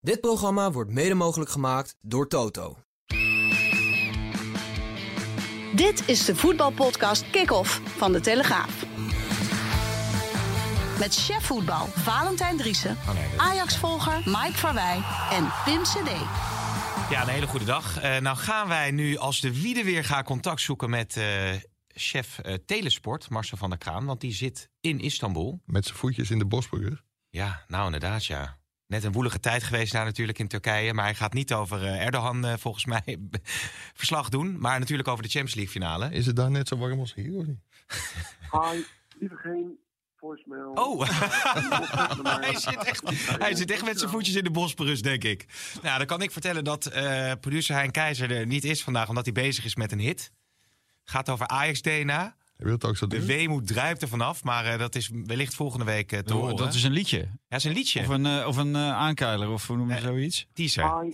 Dit programma wordt mede mogelijk gemaakt door Toto. Dit is de voetbalpodcast Kick-Off van De Telegraaf. Met chef voetbal Valentijn Driessen, Ajax-volger Mike Verwij en Pim CD. Ja, een hele goede dag. Eh, nou gaan wij nu als de wiede weer gaan contact zoeken met eh, chef eh, Telesport, Marcel van der Kraan. Want die zit in Istanbul. Met zijn voetjes in de Bosporus. Ja, nou inderdaad ja. Net een woelige tijd geweest daar natuurlijk in Turkije. Maar hij gaat niet over eh, Erdogan eh, volgens mij verslag doen. Maar natuurlijk over de Champions League finale. Is het daar net zo warm als hier of niet? Hi, liever geen voicemail. Oh, hij, zit echt, hij zit echt met zijn voetjes in de Bosporus, denk ik. Nou, dan kan ik vertellen dat eh, producer Hein Keizer er niet is vandaag... omdat hij bezig is met een hit. Gaat over Ajax-DNA. De weemoed druipt er vanaf, maar eh, dat is wellicht volgende week eh, te Oh, horen. dat is een liedje. Ja, dat is een liedje. Of een, eh, of een aankeiler, of hoe noem je zoiets? teaser. Hi,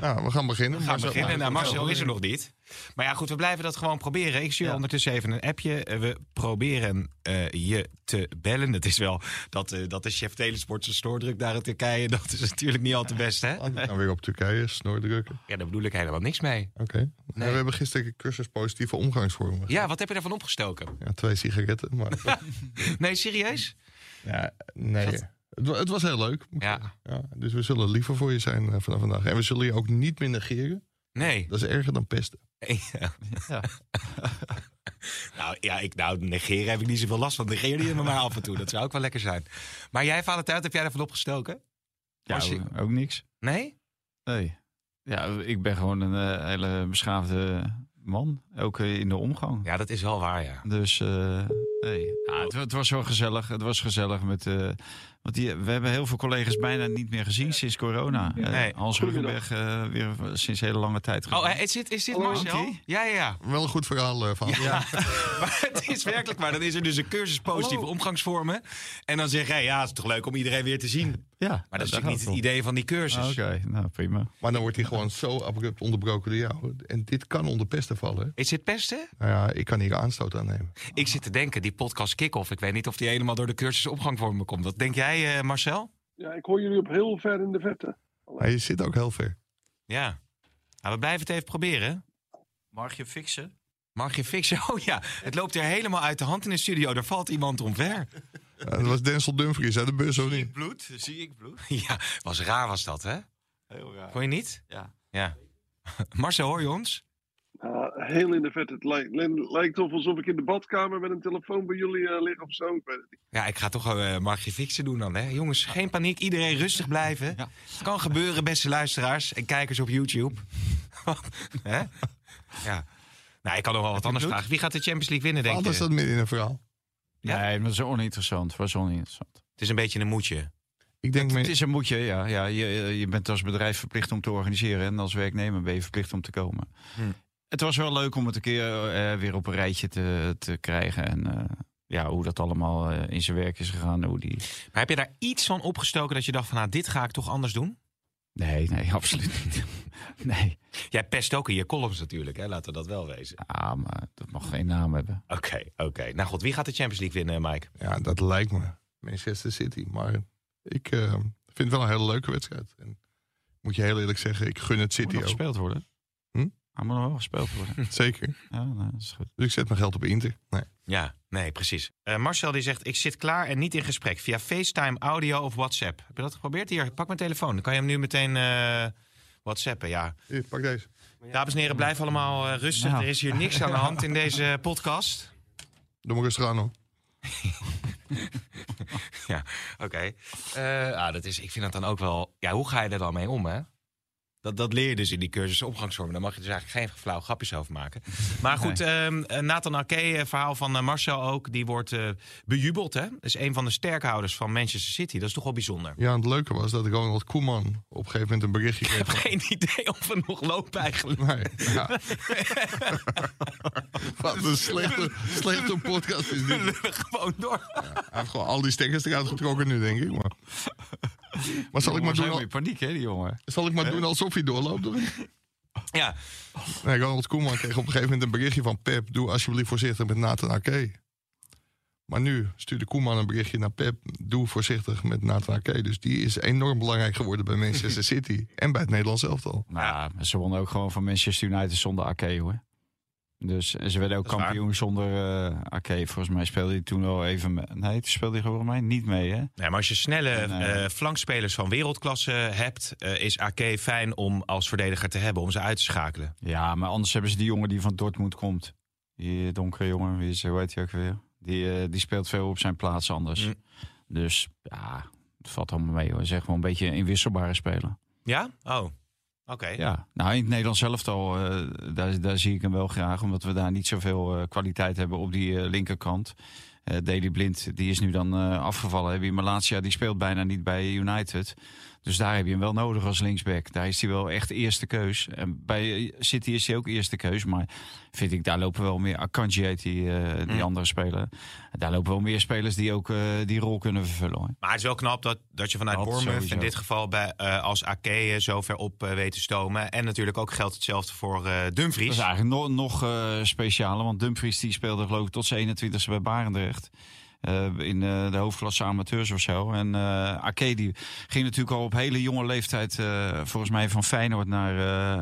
Nou, we gaan beginnen. We gaan Marcel- beginnen. Nou, Marcel is er nog niet. Maar ja, goed, we blijven dat gewoon proberen. Ik stuur Ja. ondertussen even een appje. Eh, We proberen eh, je te bellen. Het is wel dat, eh, dat de chef Telesport zijn stoordruk daar in Turkije... dat is natuurlijk niet al te best, hè? Ah, Dan weer op Turkije, snoordrukken. Ja, daar bedoel ik helemaal niks mee. Oké. Nou, we hebben gisteren een cursus positieve omgangsvormen. Ja, wat heb je daarvan opgestoken? Ja, twee sigaretten. Maar Nee, serieus? ja, nee. Het, wa- het was heel leuk. Ja. Ja, dus we zullen liever voor je zijn eh, vanaf vandaag. En we zullen je ook niet meer negeren. Nee. Dat is erger dan pesten. Ja. Ja. nou ja, ik, nou, negeren heb ik niet zoveel last van. Negeer die me maar af en toe. Dat zou ook wel lekker zijn. Maar jij, Valentijn, heb jij daarvan opgestoken? Ja, je- ook- niks. Nee? Nee. Ja, ik ben gewoon een eh, hele beschaafde man. Ook eh, in de omgang. Ja, dat is wel waar, ja. Dus eh, nee. Ja, het, het was wel gezellig. Het was gezellig met. Want die, we hebben heel veel collega's bijna niet meer gezien sinds corona. Eh, Nee. Hans Ruggenberg eh, weer sinds hele lange tijd. Oh, gezien. eh, is dit, is dit Hallo, Marcel? Ja, ja, ja. Wel een goed verhaal eh, van. Maar het is werkelijk waar. Dan is er dus een cursus positieve omgangsvormen. En dan zeg jij, ja, het is toch leuk om iedereen weer te zien. ja, Maar dat is natuurlijk niet het idee van die cursus. Ah, Oké, nou prima. Maar dan wordt hij gewoon zo abrupt onderbroken door jou. En dit kan onder pesten vallen. Is dit pesten? Nou ja, ik kan hier aanstoot aan nemen. Ik zit te denken, die podcast kick-off. Ik weet niet of die helemaal door de cursus omgangsvormen komt. Wat denk jij, eh, Marcel? Ja, ik hoor jullie op heel ver in de vette. Maar je zit ook heel ver. Ja. Nou, we blijven het even proberen. Mag je fixen? Mag je fixen? Oh ja, het loopt er helemaal uit de hand in de studio. Daar valt iemand omver. Ja, dat was Denzel Dumfries uit de bus, of niet? bloed? Zie ik bloed? Ja, was raar was dat, hè? Heel raar. Vond je niet? Ja. Ja. Marcel, hoor je ons? Ja, heel in de vette. Het lijkt, lijkt of alsof ik in de badkamer met een telefoon bij jullie eh, lig of zo. Ik weet het niet. Ja, ik ga toch uh, Margje fixen doen dan, hè? Jongens, geen paniek. Iedereen rustig blijven. Ja. Kan gebeuren, beste luisteraars en kijkers op YouTube. hè? Ja. Nou, ik kan nog wel wat anders vragen. Wie gaat de Champions League winnen, denk Anders je? dat midden in een verhaal. Ja? Nee, maar dat is oninteressant. Het was oninteressant. Het is een beetje een moedje. Ik denk, Het me, is een moedje, ja. ja je, je bent als bedrijf verplicht om te organiseren. En als werknemer ben je verplicht om te komen. Hm. Het was wel leuk om het een keer eh, weer op een rijtje te, te krijgen. En eh, ja, hoe dat allemaal eh, in zijn werk is gegaan. Hoe die... Maar heb je daar iets van opgestoken dat je dacht van... nou, dit ga ik toch anders doen? Nee, nee, absoluut niet. nee. Jij pest ook in je columns natuurlijk, hè? Laten we dat wel wezen. Ja, maar dat mag geen naam hebben. Oké, oké. Nou goed, wie gaat de Champions League winnen, Mike? ja, dat lijkt me Manchester City. Maar ik eh, vind het wel een hele leuke wedstrijd. En moet je heel eerlijk zeggen, ik gun het Moet City nog ook. gespeeld worden. Hij moet nog wel gespeeld worden. Zeker. ja, nou, dat is goed. Dus ik zet mijn geld op Inter. Nee. Ja, nee, precies. Eh, Marcel die zegt, ik zit klaar en niet in gesprek. Via FaceTime, audio of WhatsApp. Heb je dat geprobeerd? Hier, pak mijn telefoon. Dan kan je hem nu meteen eh WhatsAppen, ja. Hier, pak deze. Dames en heren, blijf allemaal eh, rustig. Nou. Er is hier niks aan de hand in deze podcast. Doe maar rustig aan hoor. Ja, oké. Eh, ah, dat is, ik vind dat dan ook wel... Ja, hoe ga je er dan mee om, hè? Dat, dat leer je dus in die cursus omgangsvormen. Daar mag je dus eigenlijk geen flauw grapjes over maken. Maar goed, ehm, eh, Nathan Ake, eh, verhaal van eh, Marcel ook... die wordt bejubeld, hè? Is een van de sterkhouders van Manchester City. Dat is toch wel bijzonder. Ja, en het leuke was dat Ronald Koeman op een gegeven moment een berichtje Ik kreeg. heb van- geen idee of we nog lopen eigenlijk. Nee, ja. Wat een slechte, slechte podcast is dit. gewoon door. Hij heeft gewoon al die stekkers eruit getrokken nu, denk ik. Maar, maar zal, ik maar doen, al- paniek, hè, die jongen. zal ik maar doen alsof hij doorloopt? Ja, Nee, Ronald Koeman kreeg op een gegeven moment een berichtje van Pep. Doe alsjeblieft voorzichtig met Nathan Ake. Maar nu stuurde Koeman een berichtje naar Pep. Doe voorzichtig met Nathan Ake. Dus die is enorm belangrijk geworden bij Manchester City. en bij het Nederlands elftal. Nou, ze wonnen ook gewoon van Manchester United zonder Ake hoor. Dus en ze werden ook kampioen zonder Ake. Volgens mij speelde hij toen wel even... mee. Nee, toen speelde hij volgens mij niet mee hè. Nee, maar als je snelle En, eh, flankspelers van wereldklasse hebt, eh, is Ake fijn om als verdediger te hebben, om ze uit te schakelen. Ja, maar anders hebben ze die jongen die van Dortmund komt. Die donkere jongen, wie is, hoe heet hij ook weer? Die, die speelt veel op zijn plaats anders. Mm. Dus ja, het valt allemaal mee hoor. Zeg gewoon een beetje een inwisselbare speler. Ja? Oh, oké. Ja, nou in het Nederlands zelf al, eh, daar, daar zie ik hem wel graag. Omdat we daar niet zoveel eh, kwaliteit hebben op die eh, linkerkant. Daley Blind, die is nu dan afgevallen. Malatia, die speelt bijna niet bij United. Dus daar heb je hem wel nodig als linksback. Daar is hij wel echt eerste keus. En bij eh, City is hij ook eerste keus. Maar vind ik, daar lopen wel meer... Akanji heet die, eh, die Mm. andere speler. Daar lopen wel meer spelers die ook eh, die rol kunnen vervullen. Hoor. Maar het is wel knap dat, dat je vanuit Dat Bournemouth sowieso. in dit geval bij, als Ake zo ver op weet te stomen. En natuurlijk ook geldt hetzelfde voor eh Dat Dumfries. is eigenlijk nog, nog specialer. Want Dumfries die speelde geloof ik tot zijn 21ste bij Barendrecht. Eh, in eh, de hoofdklasse amateurs of zo. En eh die ging natuurlijk al op hele jonge leeftijd... volgens mij van Feyenoord naar,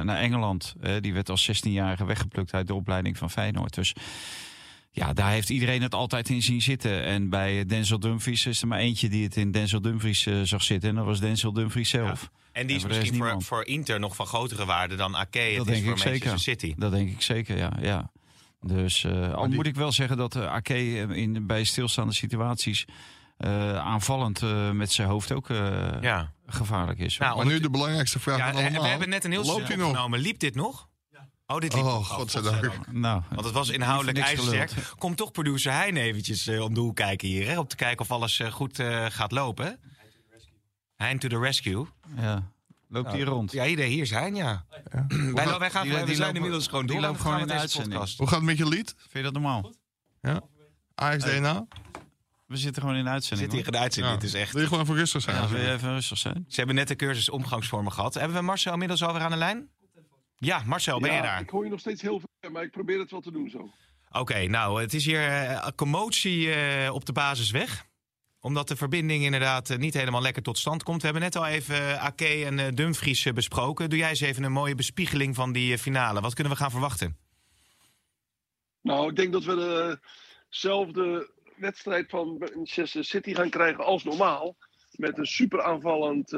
naar Engeland. Die werd als 16-jarige weggeplukt uit de opleiding van Feyenoord. Dus ja, daar heeft iedereen het altijd in zien zitten. En bij Denzel Dumfries is er maar eentje die het in Denzel Dumfries zag zitten. En dat was Denzel Dumfries zelf. en die is en voor misschien voor, voor Inter nog van grotere waarde dan Ake. Het Dat is denk voor ik Manchester zeker. City. Dat denk ik zeker, ja. ja. Dus eh, al die- moet ik wel zeggen dat uh, Ake in, bij stilstaande situaties eh, aanvallend eh, met zijn hoofd ook eh, Ja. gevaarlijk is. Nou, Maar nu de belangrijkste vraag Ja, van we, allemaal. we hebben net een heel Loopt stuk opgenomen. Liep dit nog? Oh, dit liep Oh, nog. godzijdank. nou, Want het was inhoudelijk ijzersterk. Komt toch producer Hein eventjes om de hoek kijken hier. Hè? Om te kijken of alles goed eh, gaat lopen. Hein to the rescue. ja. Loopt hier rond. Ja, hier, hier Hein, ja. Ja. Wij, gaat- wij, gaan, die- we die zijn lopen- inmiddels gewoon die door. loopt aan het gewoon in de uitzending. podcast. Hoe gaat het met je lied? Vind je dat normaal? ASDNA? We zitten gewoon in de uitzending. Zit hier in de uitzending. Ja. Het is echt... Wil je gewoon voor rustig zijn? Ja, wil je even rustig zijn? Ze hebben net de cursus omgangsvormen gehad. Hebben we Marcel inmiddels alweer aan de lijn? Ja, Marcel, ben je Ja, daar? Ik hoor je nog steeds heel ver, maar ik probeer het wel te doen zo. Oké, nou, het is hier eh, commotie eh, op de basis weg. Omdat de verbinding inderdaad eh, niet helemaal lekker tot stand komt. We hebben net al even eh, Ake en eh, Dumfries besproken. Doe jij eens even een mooie bespiegeling van die finale. Wat kunnen we gaan verwachten? Nou, ik denk dat we dezelfde wedstrijd van Manchester City gaan krijgen als normaal. Met een super aanvallend,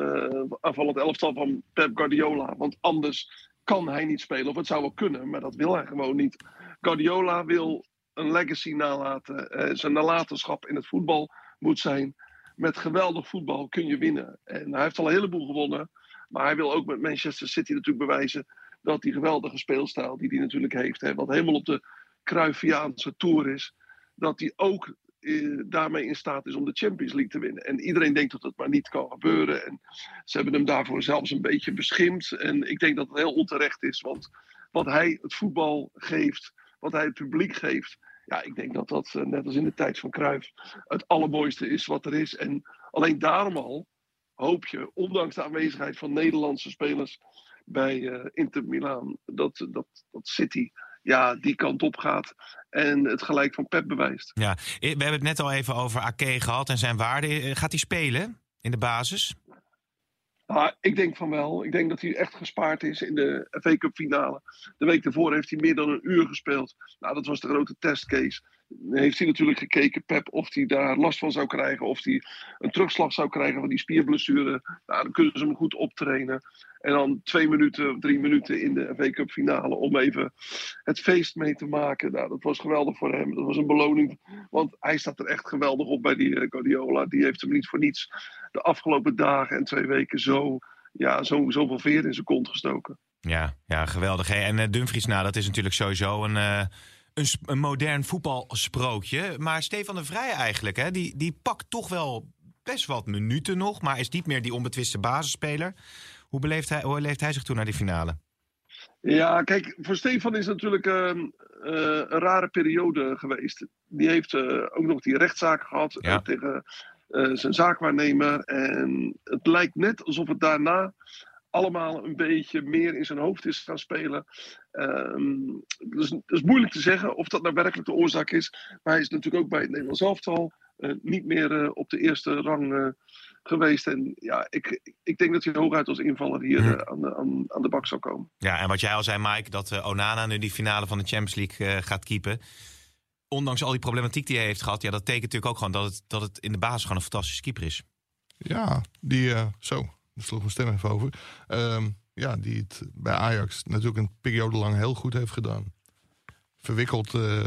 aanvallend elftal van Pep Guardiola. Want anders kan hij niet spelen. Of het zou wel kunnen, maar dat wil hij gewoon niet. Guardiola wil een legacy nalaten. Zijn nalatenschap in het voetbal moet zijn. Met geweldig voetbal kun je winnen. En hij heeft al een heleboel gewonnen. Maar hij wil ook met Manchester City natuurlijk bewijzen dat die geweldige speelstijl die hij natuurlijk heeft. Hè, wat helemaal op de Cruyffiaanse tour is. Dat hij ook eh, daarmee in staat is om de Champions League te winnen. En iedereen denkt dat het maar niet kan gebeuren. En ze hebben hem daarvoor zelfs een beetje beschimpt. En ik denk dat het heel onterecht is. Want wat hij het voetbal geeft, wat hij het publiek geeft. Ja, ik denk dat dat, eh, net als in de tijd van Cruyff, het allermooiste is wat er is. En alleen daarom al hoop je, ondanks de aanwezigheid van Nederlandse spelers bij eh, Inter Milaan, dat, dat, dat City ja, die kant op gaat en het gelijk van Pep bewijst. Ja, we hebben het net al even over Ake gehad en zijn waarde. Eh, Gaat hij spelen in de basis? Ah, ik denk van wel. Ik denk dat hij echt gespaard is in de FA Cup finale. De week daarvoor heeft hij meer dan een uur gespeeld. Nou, dat was de grote testcase. Heeft hij natuurlijk gekeken, Pep, of hij daar last van zou krijgen. Of hij een terugslag zou krijgen van die spierblessure. Nou, dan kunnen ze hem goed optrainen. En dan twee minuten, drie minuten in de FA Cup finale om even het feest mee te maken. Nou, dat was geweldig voor hem. Dat was een beloning. Want hij staat er echt geweldig op bij die Guardiola. Die heeft hem niet voor niets de afgelopen dagen en twee weken zo, ja, zo, zoveel veer in zijn kont gestoken. Ja, ja geweldig. En eh, Dumfries, nou, dat is natuurlijk sowieso een, eh, een, modern voetbalsprookje. Maar Stefan de Vrij eigenlijk, hè? Die, die pakt toch wel best wat minuten nog. Maar is niet meer die onbetwiste basisspeler. Hoe, beleeft hij, hoe leeft hij zich toen naar die finale? Ja, kijk, voor Stefan is het natuurlijk ehm, eh, een rare periode geweest. Die heeft eh, ook nog die rechtszaak gehad Ja. eh, tegen zijn zaakwaarnemer. En het lijkt net alsof het daarna allemaal een beetje meer in zijn hoofd is gaan spelen. Ehm, dus het is moeilijk te zeggen of dat nou werkelijk de oorzaak is. Maar hij is natuurlijk ook bij het Nederlands elftal uh, niet meer op de eerste rang geweest. En ja, ik, ik denk dat hij hooguit als invaller hier aan, de, aan, aan de bak zal komen. Ja, en wat jij al zei, Mike, dat Onana nu die finale van de Champions League gaat keepen ondanks al die problematiek die hij heeft gehad, ja, dat tekent natuurlijk ook gewoon dat het, dat het in de basis gewoon een fantastische keeper is. Ja, die, uh, zo, daar sloeg mijn stem even over. Ehm, ja, die het bij Ajax natuurlijk een periode lang heel goed heeft gedaan. Verwikkeld uh,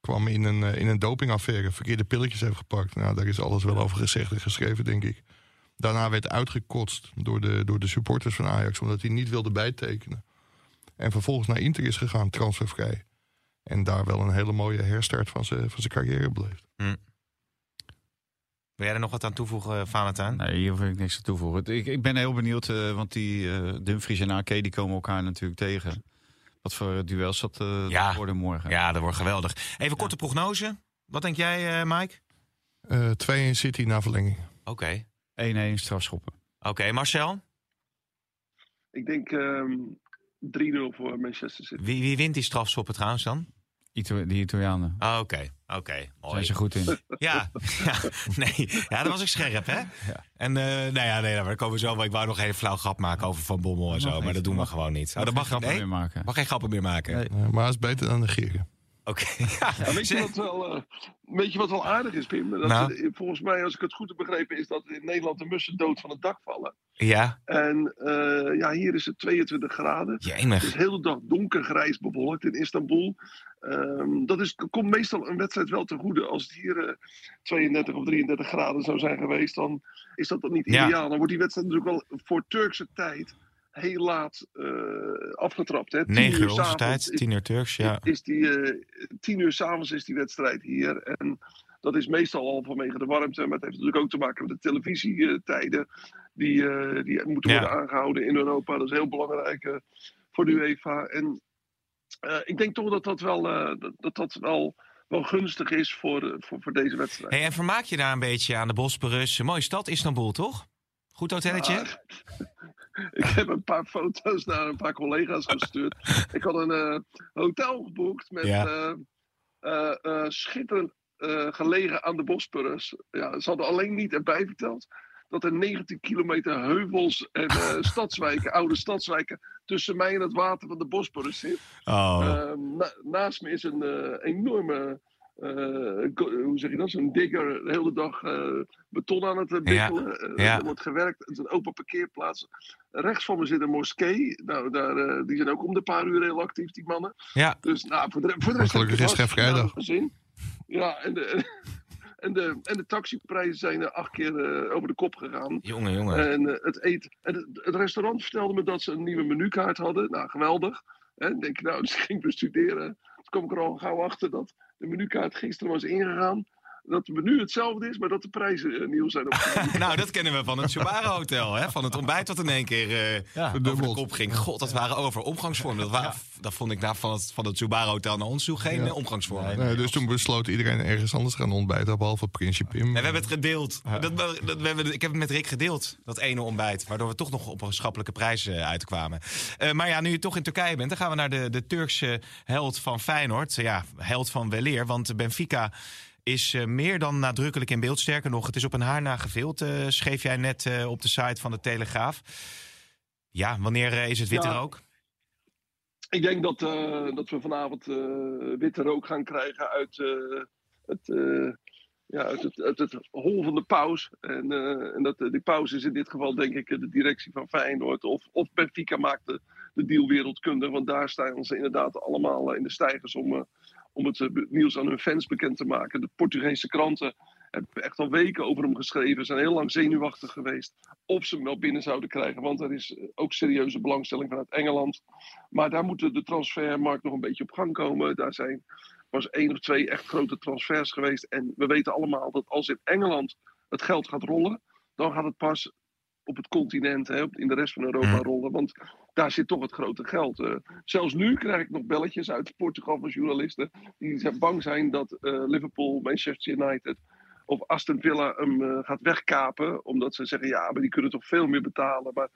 kwam in een, uh, in een dopingaffaire, verkeerde pilletjes heeft gepakt. Nou, daar is alles wel over gezegd en geschreven, denk ik. Daarna werd uitgekotst door de, door de supporters van Ajax, omdat hij niet wilde bijtekenen. En vervolgens naar Inter is gegaan, transfervrij. En daar wel een hele mooie herstart van zijn van carrière beleefd. Hm. Wil jij er nog wat aan toevoegen, Valentijn? Nee, hier hoef ik niks aan toevoegen. Ik, ik ben heel benieuwd, uh, want die uh, Dumfries en AK die komen elkaar natuurlijk tegen. Wat voor duels dat uh, ja. worden morgen? Ja, dat wordt geweldig. Even korte prognose. Wat denk jij, Mike? 2-1 City na verlenging. Oké. Okay. 1-1 strafschoppen. Oké, Marcel? Ik denk um, ehm, 3-0 voor Manchester City. Wie, wie wint die strafschoppen trouwens dan? Die Italianen. Ah, oké, oké. Zijn ze goed in? ja, ja, nee. Ja, dat was ik scherp, hè? Ja. En uh, nou ja, nee, daar komen we zo. Ik wou nog een flauw grap maken over Van Bommel en zo. Maar dat doen we gewoon niet. Oh, dat mag, geen nee? meer maken. Mag geen grappen meer maken. Nee. maar het is beter dan negeren. Oké. Ja, weet, je wat wel, uh, weet je wat wel aardig is, Pim? Dat nou? volgens mij, als ik het goed heb begrepen, is dat in Nederland de mussen dood van het dak vallen. Ja. En uh, ja, hier is het 22 graden. Jemig. Het is de hele dag donkergrijs bewolkt in Istanbul. Um, dat is, komt meestal een wedstrijd wel ten goede. Als het hier uh, 32 of 33 graden zou zijn geweest, dan is dat dan niet ideaal. Ja. Dan wordt die wedstrijd natuurlijk wel voor Turkse tijd heel laat uh, afgetrapt. Hè. 9 uur onze tijd, 10 uur Turks, ja. Is die, uh, 10 uur s'avonds is die wedstrijd hier. En dat is meestal al vanwege de warmte. Maar het heeft natuurlijk ook te maken met de televisietijden. Die, uh, die moeten worden aangehouden in Europa. Dat is heel belangrijk voor de UEFA. En ik denk toch dat dat wel, dat, dat, dat wel wel gunstig is voor, voor, voor deze wedstrijd. Hey, en vermaak je daar een beetje aan de Bosporus? Mooie stad, Istanbul, toch? Goed hotelletje? Ik heb een paar foto's naar een paar collega's gestuurd. ik had een uh, hotel geboekt met ja. uh, uh, schitterend gelegen aan de Bosporus. Ja, ze hadden alleen niet erbij verteld dat er 19 kilometer heuvels en stadswijken, oude stadswijken, tussen mij en het water van de Bosporus zit. Oh. Na naast me is een enorme hoe zeg je dat? Zo'n digger de hele dag uh, beton aan het bikkelen. Ja, ja. Er wordt gewerkt. Het is een open parkeerplaats. Rechts van me zit een moskee. Nou, daar, die zijn ook om de paar uur heel actief, die mannen. Ja. Dus nou, voor de, voor de rest Gelukkig is het. Gezin. Ja, en de, en de, en de taxiprijzen zijn acht keer over de kop gegaan. Jongen, jongen. En, het, eet, en het, het, restaurant vertelde me dat ze een nieuwe menukaart hadden. Nou, geweldig. En denk ik, nou, dus ging bestuderen. Toen kom ik er al gauw achter dat de menukaart gisteren was ingegaan. Dat het menu hetzelfde is, maar dat de prijzen uh, nieuw zijn nou, dat kennen we van het Chubara Hotel. Hè? Van het ontbijt dat in één keer uh, ja, over de kop ging. God, dat waren over omgangsvormen. Dat, waren, dat vond ik daar van het, van het Hotel naar ons toe geen ja. omgangsvormen. Nee, dus toen besloot iedereen ergens anders gaan ontbijten, behalve Prinsje Pim. En we hebben het gedeeld. Dat, dat, we hebben, ik heb het met Rick gedeeld, dat ene ontbijt. Waardoor we toch nog op een schappelijke prijs uh, uitkwamen. maar ja, nu je toch in Turkije bent, dan gaan we naar de, de Turkse held van Feyenoord. Ja, held van weleer, want Benfica is uh, meer dan nadrukkelijk in beeld. Sterker nog, het is op een haar na gevild, uh, schreef jij net uh, op de site van de Telegraaf. Ja, wanneer is het witte ja, rook? Ik denk dat, dat we vanavond witte rook gaan krijgen uit, het, ja, uit, het, uit het hol van de paus. En, en dat, die paus is in dit geval denk ik de directie van Feyenoord. Of, of Benfica maakt de, de deal wereldkundig. Want daar staan ze inderdaad allemaal in de stijgers om om het eh, nieuws aan hun fans bekend te maken. De Portugese kranten hebben echt al weken over hem geschreven. Zijn heel lang zenuwachtig geweest of ze hem wel binnen zouden krijgen. Want er is eh, ook serieuze belangstelling vanuit Engeland. Maar daar moet de transfermarkt nog een beetje op gang komen. Daar zijn was één of twee echt grote transfers geweest. En we weten allemaal dat als in Engeland het geld gaat rollen, dan gaat het pas op het continent, hè, in de rest van Europa mm. rollen. Want daar zit toch het grote geld. Uh, zelfs nu krijg ik nog belletjes uit Portugal van journalisten. Die zijn bang zijn dat uh, Liverpool, Manchester United of Aston Villa hem eh, gaat wegkapen. Omdat ze zeggen, ja, maar die kunnen toch veel meer betalen. Maar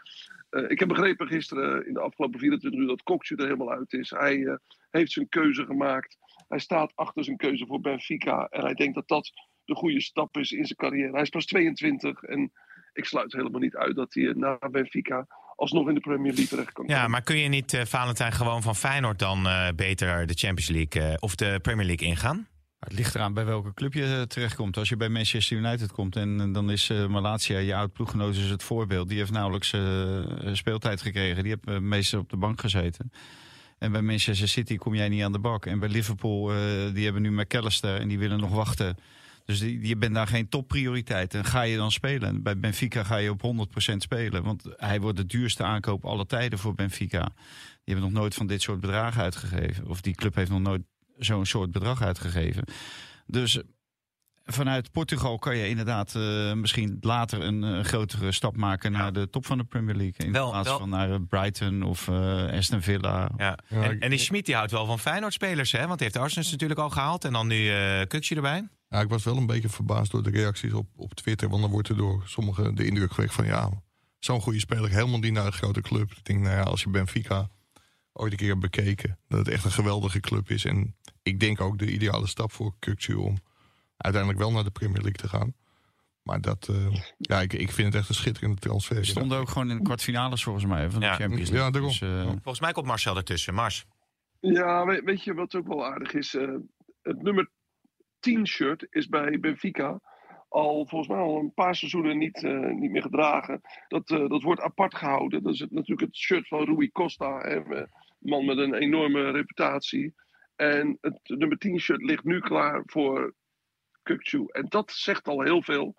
eh, ik heb begrepen gisteren in de afgelopen 24 uur dat Kokje er helemaal uit is. Hij eh, heeft zijn keuze gemaakt. Hij staat achter zijn keuze voor Benfica. En hij denkt dat dat de goede stap is in zijn carrière. Hij is pas 22 en ik sluit helemaal niet uit dat hij na Benfica alsnog in de Premier League terecht kan Ja, maar kun je niet, uh, Valentijn, gewoon van Feyenoord dan beter de Champions League of de Premier League ingaan? Het ligt eraan bij welke club je terechtkomt. Als je bij Manchester United komt en dan is uh, Malatia, je oud ploeggenoot, is het voorbeeld. Die heeft nauwelijks uh, speeltijd gekregen. Die heeft meestal op de bank gezeten. En bij Manchester City kom jij niet aan de bak. En bij Liverpool, die hebben nu McAllister en die willen nog wachten. Dus die, je bent daar geen topprioriteit. En ga je dan spelen? Bij Benfica ga je op 100% spelen. Want hij wordt de duurste aankoop alle tijden voor Benfica. Die hebben nog nooit van dit soort bedragen uitgegeven. Of die club heeft nog nooit zo'n soort bedrag uitgegeven. Dus vanuit Portugal kan je inderdaad uh, misschien later een, een, grotere stap maken naar de top van de Premier League. In wel, plaats wel. van naar Brighton of uh, Aston Villa. Ja. en, en die Schmid die houdt wel van Feyenoord-spelers, hè? Want hij heeft de Arsenal natuurlijk al gehaald. En dan nu uh, Kukje erbij. Ja, ik was wel een beetje verbaasd door de reacties op, op Twitter. Want dan wordt er door sommigen de indruk gewekt van... ja, zo'n goede speler helemaal niet naar een grote club. Ik denk, nou ja, als je Benfica ooit een keer bekeken. Dat het echt een geweldige club is. En ik denk ook de ideale stap voor Kukcu om uiteindelijk wel naar de Premier League te gaan. Maar dat, uh, ja, ik, ik vind het echt een schitterende transfer. Stonden ook gewoon in de kwartfinales volgens mij van de Champions League. Ja, daarom. Dus, uh... Volgens mij komt Marcel ertussen. Mars. Ja, weet, weet je wat ook wel aardig is? Uh, het nummer 10 shirt is bij Benfica al volgens mij al een paar seizoenen niet, uh, niet meer gedragen. Dat, uh, dat wordt apart gehouden. Dat is natuurlijk het shirt van Rui Costa. Hè, man met een enorme reputatie. En het nummer 10 shirt ligt nu klaar voor Kukcu. En dat zegt al heel veel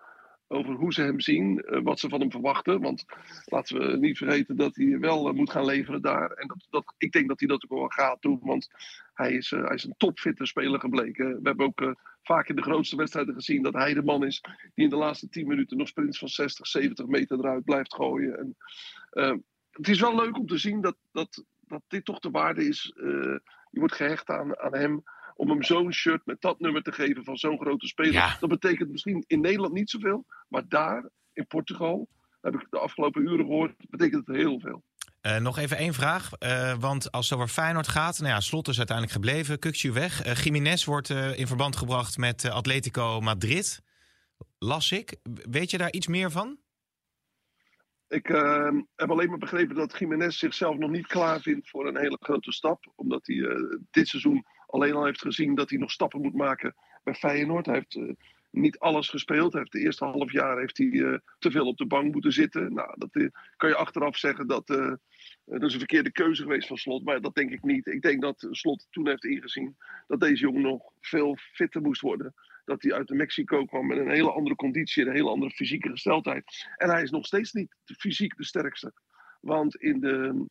over hoe ze hem zien, uh, wat ze van hem verwachten. Want laten we niet vergeten dat hij wel moet gaan leveren daar. En dat, dat, ik denk dat hij dat ook wel gaat doen, want hij is, uh, hij is een topfitte speler gebleken. We hebben ook vaak in de grootste wedstrijden gezien dat hij de man is die in de laatste 10 minuten nog sprints van 60, 70 meter eruit blijft gooien. En, het is wel leuk om te zien dat, dat, dat dit toch de waarde is. je wordt gehecht aan, aan hem om hem zo'n shirt met dat nummer te geven van zo'n grote speler. Ja. Dat betekent misschien in Nederland niet zoveel, maar daar in Portugal, heb ik de afgelopen uren gehoord, betekent het heel veel. Uh, nog even één vraag, uh, want als het over Feyenoord gaat, nou ja, Slot is uiteindelijk gebleven, Kukcu weg. Uh, Jiménez wordt in verband gebracht met Atletico Madrid, las ik. Weet je daar iets meer van? Ik heb alleen maar begrepen dat Jiménez zichzelf nog niet klaar vindt voor een hele grote stap. Omdat hij dit seizoen alleen al heeft gezien dat hij nog stappen moet maken bij Feyenoord. Hij heeft niet alles gespeeld. Heeft de eerste half jaar heeft hij, te veel op de bank moeten zitten. Nou, dat kan je achteraf zeggen dat dat is een verkeerde keuze geweest van Slot. Maar dat denk ik niet. Ik denk dat Slot toen heeft ingezien dat deze jongen nog veel fitter moest worden. Dat hij uit Mexico kwam met een hele andere conditie en een hele andere fysieke gesteldheid. En hij is nog steeds niet fysiek de sterkste. Want in de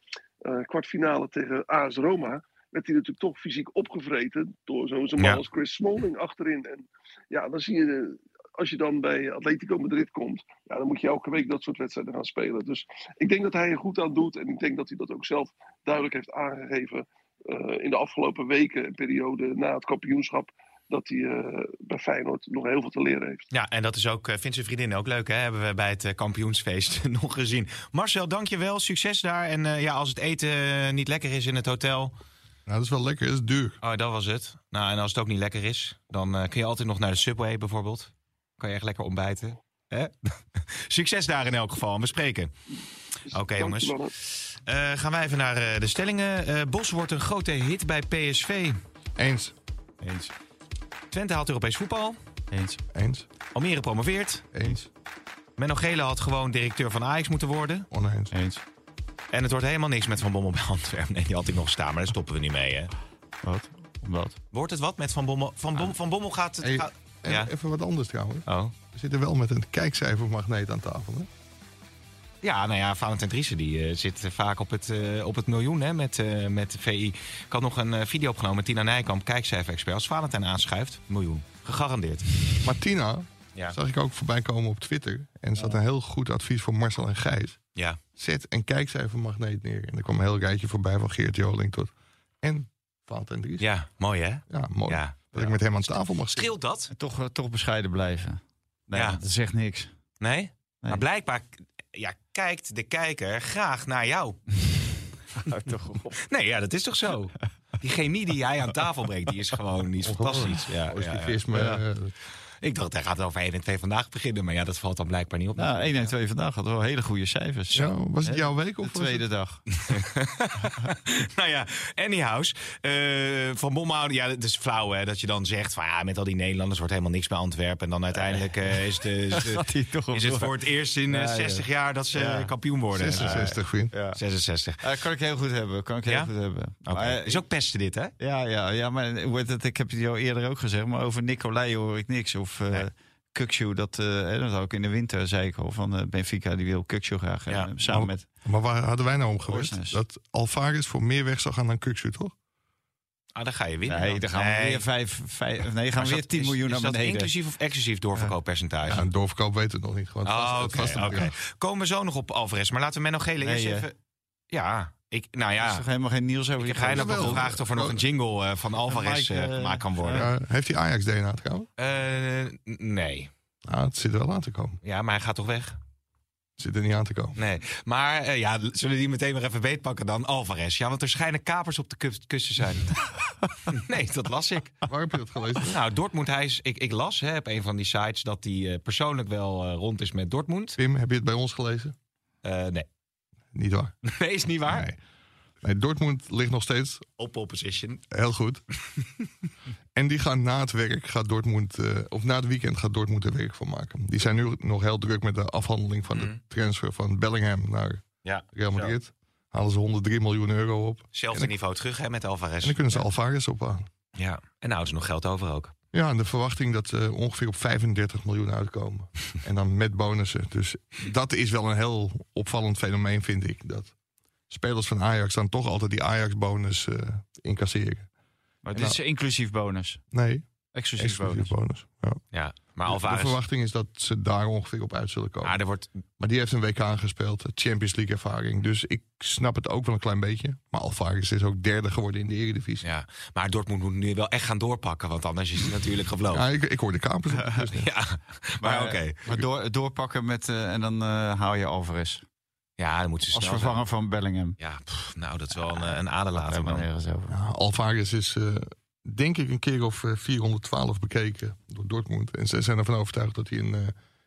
kwartfinale tegen AS Roma werd hij natuurlijk toch fysiek opgevreten door zo'n man ja. als Chris Smalling achterin. En ja, dan zie je, als je dan bij Atletico Madrid komt, ja, dan moet je elke week dat soort wedstrijden gaan spelen. Dus ik denk dat hij er goed aan doet en ik denk dat hij dat ook zelf duidelijk heeft aangegeven uh, in de afgelopen weken en periode na het kampioenschap dat hij uh, bij Feyenoord nog heel veel te leren heeft. Ja, en dat is ook, uh, vindt zijn vriendin ook leuk, hè? hebben we bij het uh, kampioensfeest nog gezien. Marcel, dankjewel, succes daar. En ja, als het eten niet lekker is in het hotel, nou, dat is wel lekker, dat is duur. Oh, dat was het. Nou, en als het ook niet lekker is, dan uh, kun je altijd nog naar de Subway bijvoorbeeld. Kan je echt lekker ontbijten. Hè? Succes daar in elk geval. We spreken. Oké, okay, jongens. Uh, gaan wij even naar uh, de stellingen. Bos wordt een grote hit bij PSV. Eens. Eens. Twente haalt Europees voetbal. Eens. Eens. Almere promoveert. Eens. Menno Gele had gewoon directeur van Ajax moeten worden. Oneens. Eens. En het wordt helemaal niks met Van Bommel bij Antwerpen. Nee, die had ik nog staan, maar daar stoppen we niet mee, hè? Wat? Wat? Wordt het wat met Van Bommel? Van, Bom, ah. van Bommel gaat het... Hey, ja. Even wat anders trouwens. Oh. We zitten wel met een kijkcijfermagneet aan tafel, hè? Ja, nou ja, Valentijn Driessen die uh, zit vaak op het, uh, op het miljoen hè, met, uh, met VI. Ik had nog een video opgenomen met Tina Nijkamp, kijkcijfer-expert. Als Valentijn aanschuift, miljoen. Gegarandeerd. Maar Tina, ja. zag ik ook voorbij komen op Twitter. En zat een heel goed advies voor Marcel en Gijs. Ja. Zet een kijkcijfermagneet neer. En er kwam een heel rijtje voorbij van Geert Joling tot... En Valentijn Dries. Ja, mooi hè? Ja, mooi. Ja. Dat ik met hem aan tafel mag Scheelt dat? Toch, toch bescheiden blijven. Nee, Ja. dat zegt niks. Nee? Maar blijkbaar ja, kijkt de kijker graag naar jou. toch op. Nee, ja, dat is toch zo? Die chemie die jij aan tafel brengt, die is gewoon die is fantastisch. Ja, ja, ja. Eh, Ik dacht, hij gaat over 1 en 2 vandaag beginnen. Maar ja, dat valt dan blijkbaar niet op. Nou, 1 en 2 vandaag had wel hele goede cijfers. ja, was het jouw week De of was tweede dag. nou ja, anyhows. eh van Bomhouden, ja, het is flauw hè, dat je dan zegt... van ja, met al die Nederlanders wordt helemaal niks bij Antwerpen. En dan uiteindelijk eh, is, de, is, de- is het voor het eerst in eh, Ja, ja. 60 jaar dat ze Ja. kampioen worden. 66, vriend. Ja. 66. Ja, kan ik heel goed hebben. Kan ik heel Ja? goed hebben. Maar, eh, Is ook pesten dit, hè? Ja, ja, ja, maar ik heb het jou eerder ook gezegd, maar over Nicolai hoor ik niks. Of eh Nee. Kukshoe, dat, eh, hè, dat ook in de winter zei ik al van eh, Benfica, die wil Kukshoe graag. Ja. samen Oh. met. Maar waar hadden wij nou om? Orsnes. Dat Alvarez voor meer weg zou gaan dan Kukshu, toch? Ah, dan ga je winnen. Nee, dan gaan we weer vijf, vijf nee, gaan Maar we is weer dat- 10 is- miljoen is naar dat beneden. inclusief of exclusief doorverkooppercentage? Ja, een doorverkoop weten we nog niet. Gewoon Oh, bedrag. Komen we zo nog op Alvarez. Maar laten we Menno Gele Nee, eerst even... Ja, ik, nou is ja. toch helemaal geen nieuws over Ik die heb Jawel. gevraagd of er nog een jingle eh, van Alvarez Mike, eh, eh, gemaakt kan worden. Heeft hij Ajax-DNA trouwens? Eh, n- nee. Nou, het zit er wel aan te komen. Ja, maar hij gaat toch weg? Het zit er niet aan te komen. Nee. Maar eh, ja, zullen die meteen maar even beetpakken dan? Alvarez. Ja, want er schijnen kapers op de te zijn. nee, dat las ik. Waar heb je dat gelezen? Nou, Dortmund, hij is, ik, ik las hè, op een van die sites dat hij eh, persoonlijk wel eh, rond is met Dortmund. Pim, heb je het bij ons gelezen? Eh, nee. Niet waar. nee, is niet waar. Nee. nee, Dortmund ligt nog steeds Op pole position. heel goed. en die gaan na het werk, gaat Dortmund, eh, of na het weekend gaat Dortmund er werk van maken. Die zijn nu nog heel druk met de afhandeling van de transfer van Bellingham naar Ja. Real Madrid. Halen ze 103 miljoen euro op. Zelfde niveau terug hè, met Alvarez. En dan kunnen ze Alvarez ophalen. Ja. En nou is er nog geld over ook. Ja, en de verwachting dat ze ongeveer op 35 miljoen uitkomen. en dan met bonussen. Dus dat is wel een heel opvallend fenomeen, vind ik. Dat spelers van Ajax dan toch altijd die Ajax-bonus eh, incasseren. Maar dit is inclusief bonus. Nee, Exclusief, exclusief bonus. bonus. Ja. Ja. Maar De, verwachting is dat ze daar ongeveer op uit zullen komen. Maar er wordt Maar die heeft een WK gespeeld, Champions League ervaring. Dus ik snap het ook wel een klein beetje. Maar Alvarez is ook derde geworden in de Eredivisie. Ja, maar Dortmund moet nu wel echt gaan doorpakken, want anders is hij natuurlijk gevlogen. Ja, ik, ik hoor de kapers. Dus Ja, maar Maar, oké. Maar door, doorpakken met, eh, en dan eh, haal je Alvarez. Ja, dan moeten ze Als snel vervanger van Bellingham. Ja, pff, nou, dat is wel een, eh, een over. Ja, Alvarez is eh, denk ik een keer of eh, 412 bekeken door Dortmund. En ze zijn ervan overtuigd dat hij een, eh,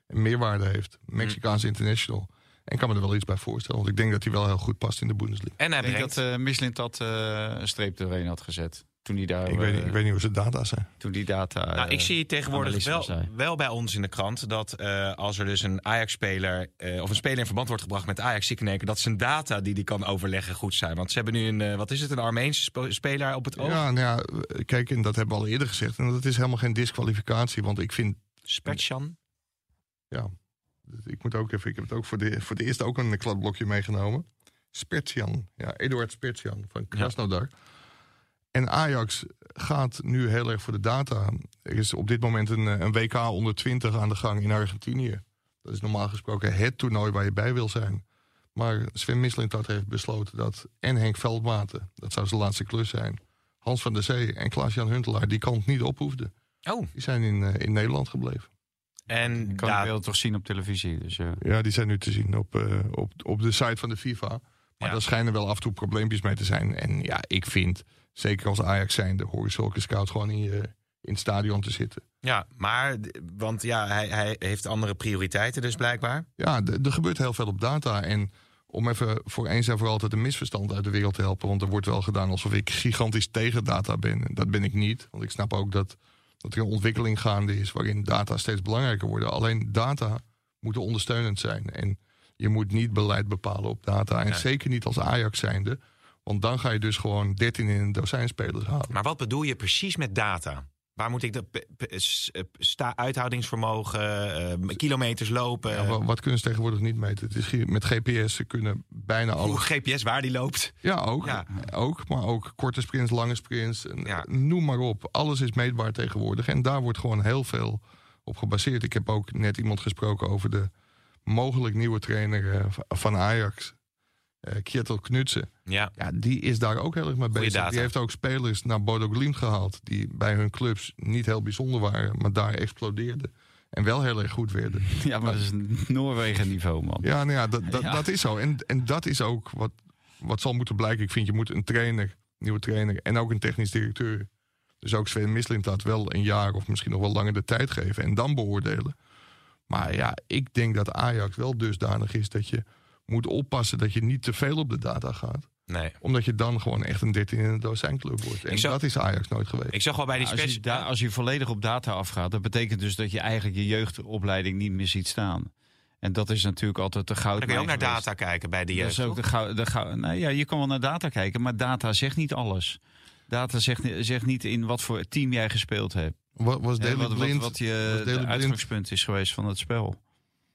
een meerwaarde heeft. Mexicaans international. En ik kan me er wel iets bij voorstellen. Want ik denk dat hij wel heel goed past in de Bundesliga. En hij Ik denk dat eh Mislint dat eh, een streep doorheen had gezet. Toen die daar. ik, weet, niet- eh, ik weet niet hoe zijn data zijn. Toen die data. Nou, ik eh, zie tegenwoordig wel, wel bij ons in de krant dat eh, als er dus een Ajax-speler eh, of een speler in verband wordt gebracht met Ajax, zie ik dat zijn data die hij kan overleggen goed zijn. Want ze hebben nu een, eh, wat is het, een Armeense speler op het oog? Ja, nou ja, kijk, en dat hebben we al eerder gezegd. En dat is helemaal geen disqualificatie. Want ik vind Spetsjan. Ja, ik moet ook even. Ik heb het ook voor de, voor de eerste ook een kladblokje meegenomen. Spertian, ja, Eduard Spertian van Krasnodar. En Ajax gaat nu heel erg voor de data. Er is op dit moment een, eh, een WK onder 20 aan de gang in Argentinië. Dat is normaal gesproken het toernooi waar je bij wil zijn. Maar Sven Mislintat heeft besloten dat en Henk Veldmaten, dat zou zijn laatste klus zijn, Hans van der Zee en Klaas-Jan Huntelaar die kant niet op hoefden. Oh, Die zijn in, eh, in Nederland gebleven. en kan ja, ik wel toch zien op televisie. Dus, eh, Ja, die zijn nu te zien op, eh, op, op de site van de FIFA. Maar Ja. daar schijnen wel af en toe probleempjes mee te zijn. En ja, ik vind, zeker als Ajax zijnde, hoor je zulke scouts gewoon in, je, in het stadion te zitten. ja, maar, want ja, hij, hij heeft andere prioriteiten dus blijkbaar. Ja, er gebeurt heel veel op data. En om even voor eens en voor altijd een misverstand uit de wereld te helpen. Want er wordt wel gedaan alsof ik gigantisch tegen data ben. Dat ben ik niet. Want ik snap ook dat, dat er een ontwikkeling gaande is waarin data steeds belangrijker worden. Alleen data moeten ondersteunend zijn. En je moet niet beleid bepalen op data. En Nee. zeker niet als Ajax zijnde. Want dan ga je dus gewoon 13 in een dozijn spelers halen. Maar wat bedoel je precies met data? Waar moet ik de eh, sta uithoudingsvermogen, eh, kilometers lopen, Ja, wat kunnen ze tegenwoordig niet meten? Het is, ge- met GPS ze kunnen bijna hoe alles. GPS waar die loopt? Ja, ook, Ja. ook. Maar ook korte sprints, lange sprints. en, Ja. Noem maar op. Alles is meetbaar tegenwoordig. En daar wordt gewoon heel veel op gebaseerd. Ik heb ook net iemand gesproken over de mogelijk nieuwe trainer eh, van Ajax. Eh Kjetil Knutsen. Ja, Ja, die is daar ook heel erg mee bezig. Die heeft ook spelers naar Bodo Glimt gehaald. Die bij hun clubs niet heel bijzonder waren, maar daar explodeerden. En wel heel erg goed werden. Ja, maar dat is een Noorwegen-niveau, man. Ja, nou ja, dat, dat, Ja. dat is zo. En, en dat is ook wat, wat zal moeten blijken. Ik vind, je moet een trainer, nieuwe trainer en ook een technisch directeur. Dus ook Sven Mislintat wel een jaar of misschien nog wel langer de tijd geven. En dan beoordelen. Maar ja, ik denk dat Ajax wel dusdanig is dat je moet oppassen dat je niet te veel op de data gaat. Nee. Omdat je dan gewoon echt een 13 in een dozijn club wordt. En dat is Ajax nooit geweest. Ik zag wel bij die als, je da- als je volledig op data afgaat, dat betekent dus dat je eigenlijk je jeugdopleiding niet meer ziet staan. En dat is natuurlijk altijd de goud. Dan kun je ook naar data kijken bij de Dat jeugd. is ook de goud. De goud nou ja, je kan wel naar data kijken, maar data zegt niet alles. Data zegt, zegt niet in wat voor team jij gespeeld hebt. Was wat, wat, Blind, wat was je de Blind- uitgangspunt is geweest van het spel.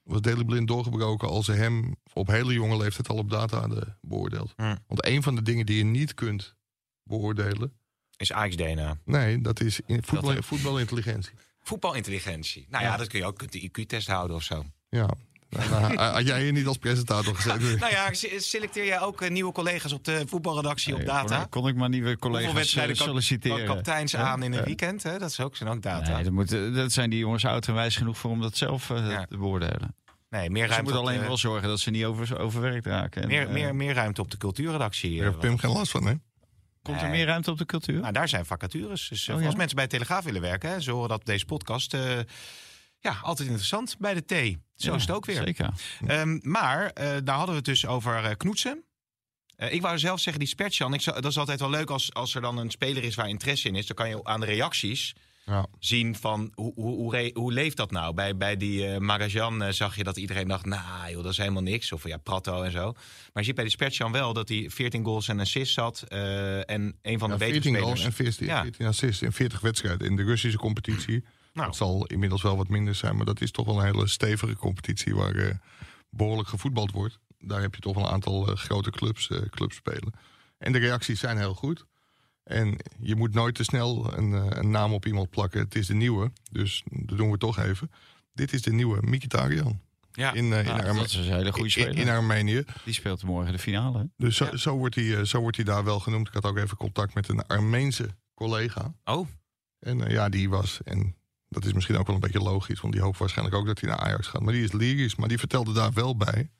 Was Daley Blind doorgebroken als ze hem op hele jonge leeftijd al op data hadden beoordeeld. Hm. Want een van de dingen die je niet kunt beoordelen, Is Ajax DNA. nee, dat is in voetbal, voetbalintelligentie. Voetbalintelligentie. Nou ja, Ja. dat kun je ook kunt de IQ-test houden of zo. Ja. Nou, nou, had jij hier niet als presentator gezeten? Nou ja, se- selecteer jij ook eh, nieuwe collega's op de voetbalredactie op data? Kon, kon ik maar nieuwe collega's eh, solliciteren? Ja? aan in een weekend? Hè? Dat is ook, zijn ook data. Nee, dat, moet, dat zijn die jongens oud en wijs genoeg voor om dat zelf eh, Ja. te beoordelen. Nee, meer Ze ruimte, moeten op alleen de, wel zorgen dat ze niet over, overwerkt raken. En, meer, eh, meer, meer ruimte op de cultuurredactie. Daar eh, heeft Pim geen last van, hè? Komt er meer ruimte op de cultuur? Nou, daar zijn vacatures. Dus eh, Oh, ja? als mensen bij de Telegraaf willen werken, hè, ze horen dat deze podcast. eh, ja, altijd interessant bij de T. Zo Ja, is het ook weer. Zeker. Ehm, maar eh, daar hadden we het dus over eh, knoetsen. Eh, ik wou zelf zeggen, die Spertjan, ik dat is altijd wel leuk als, als er dan een speler is waar interesse in is. Dan kan je aan de reacties Ja. zien van hoe, hoe, hoe, re- hoe leeft dat nou? Bij, bij die eh Magajan eh, zag je dat iedereen dacht, nou joh, dat is helemaal niks. Of ja, Prato en zo. Maar je ziet bij die Spertjan wel dat hij 14 goals en assists had. eh, en een van de Ja, betere 14 spelers. goals en 14, Ja. 14 assists in 40 wedstrijden in de Russische competitie. Nou. Dat zal inmiddels wel wat minder zijn, maar dat is toch wel een hele stevige competitie waar eh, behoorlijk gevoetbald wordt. Daar heb je toch wel een aantal eh, grote clubs, eh, clubs spelen. En de reacties zijn heel goed. En je moet nooit te snel een, eh, een naam op iemand plakken. Het is de nieuwe, dus dat doen we toch even. Dit is de nieuwe Mkhitaryan Ja. in, eh, in, dat is een hele goede speler. in Armenië. Die speelt morgen de finale. hè? Dus zo, Ja. zo, wordt hij, eh, zo wordt hij daar wel genoemd. Ik had ook even contact met een Armeense collega. Oh, En ja, die was, en dat is misschien ook wel een beetje logisch, want die hoopt waarschijnlijk ook dat hij naar Ajax gaat. Maar die is lyrisch, maar die vertelde daar wel bij.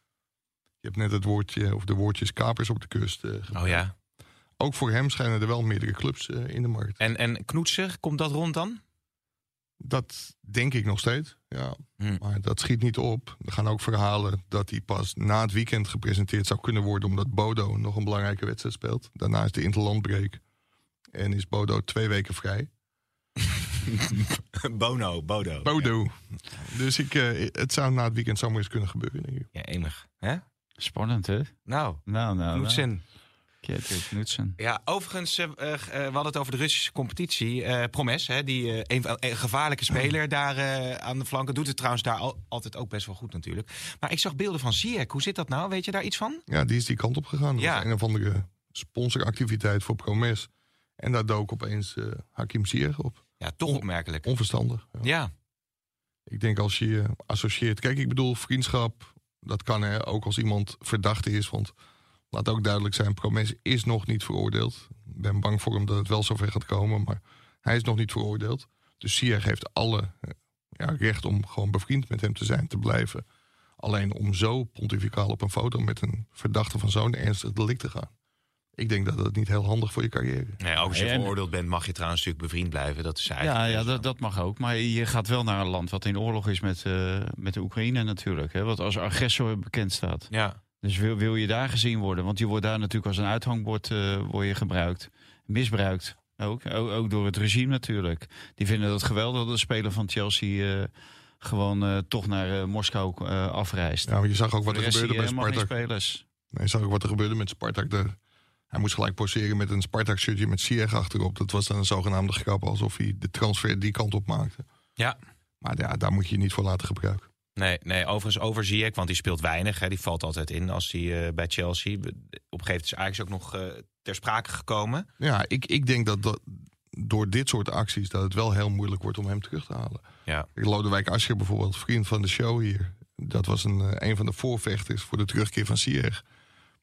Je hebt net het woordje, of de woordjes kapers op de kust. gebruikt. oh ja. Ook voor hem schijnen er wel meerdere clubs eh, in de markt. En, en Knoetser, komt dat rond dan? Dat denk ik nog steeds, ja. Hm. Maar dat schiet niet op. Er gaan ook verhalen dat hij pas na het weekend gepresenteerd zou kunnen worden, omdat Bodo nog een belangrijke wedstrijd speelt. Daarna is de interlandbreek en is Bodo twee weken vrij. Bono, Bodo. Bodo. Dus ik, eh, het zou na het weekend zomaar eens kunnen gebeuren, denk ik. Ja, enig. Hè? Spannend, hè? Nou, Nou, nou, nou. Knoetsen. Kjetil Knutsen. Ja, overigens, eh, eh, we hadden het over de Russische competitie. Eh Promes, hè, die eh, een, een gevaarlijke speler daar eh, aan de flanken. Doet het trouwens daar al- altijd ook best wel goed natuurlijk. Maar ik zag beelden van Ziyech. Hoe zit dat nou? Weet je daar iets van? Ja, die is die kant op gegaan. Dat Ja. was een of andere sponsoractiviteit voor Promes. En daar dook opeens Hakim Ziyech op. Ja, toch On- opmerkelijk. Onverstandig. Ja. Ja, Ik denk als je je associeert... Kijk, ik bedoel, vriendschap, dat kan hè, ook als iemand verdacht is. Want laat ook duidelijk zijn, Promes is nog niet veroordeeld. Ik ben bang voor hem dat het wel zover gaat komen. Maar hij is nog niet veroordeeld. Dus Ziyech heeft alle eh, ja, recht om gewoon bevriend met hem te zijn, te blijven. Alleen om zo pontificaal op een foto met een verdachte van zo'n ernstig delict te gaan. Ik denk dat dat niet heel handig voor je carrière is. nee, ook als je en- veroordeeld bent mag je trouwens natuurlijk bevriend blijven. Dat is Ja, eigenlijk... ja dat, dat mag ook. Maar je gaat wel naar een land wat in oorlog is met, eh, met de Oekraïne natuurlijk. Hè, wat als agressor bekend staat. Ja, Dus wil, wil je daar gezien worden? Want je wordt daar natuurlijk als een uithangbord eh, word je gebruikt. Misbruikt. Ook, ook, ook door het regime natuurlijk. Die vinden het geweldig dat de speler van Chelsea eh, gewoon eh, toch naar eh, Moskou eh, afreist. Ja, maar je zag ook wat er gebeurde bij je geen Spartak. Nee, zag ook wat er gebeurde met Spartak. De, hij moest gelijk poseren met een Spartak-shirtje met Ziyech achterop. Dat was dan een zogenaamde grap, alsof hij de transfer die kant op maakte. ja. Maar ja, daar moet je je niet voor laten gebruiken. Nee, nee, overigens over Ziyech, want die speelt weinig. Hè, die valt altijd in als hij eh, bij Chelsea... Op een gegeven moment is Ajax ook nog eh, ter sprake gekomen. Ja, ik, ik denk dat, dat door dit soort acties... dat het wel heel moeilijk wordt om hem terug te halen. Ja. Lodewijk Asscher bijvoorbeeld, vriend van de show hier. Dat was een, eh, een van de voorvechters voor de terugkeer van Ziyech.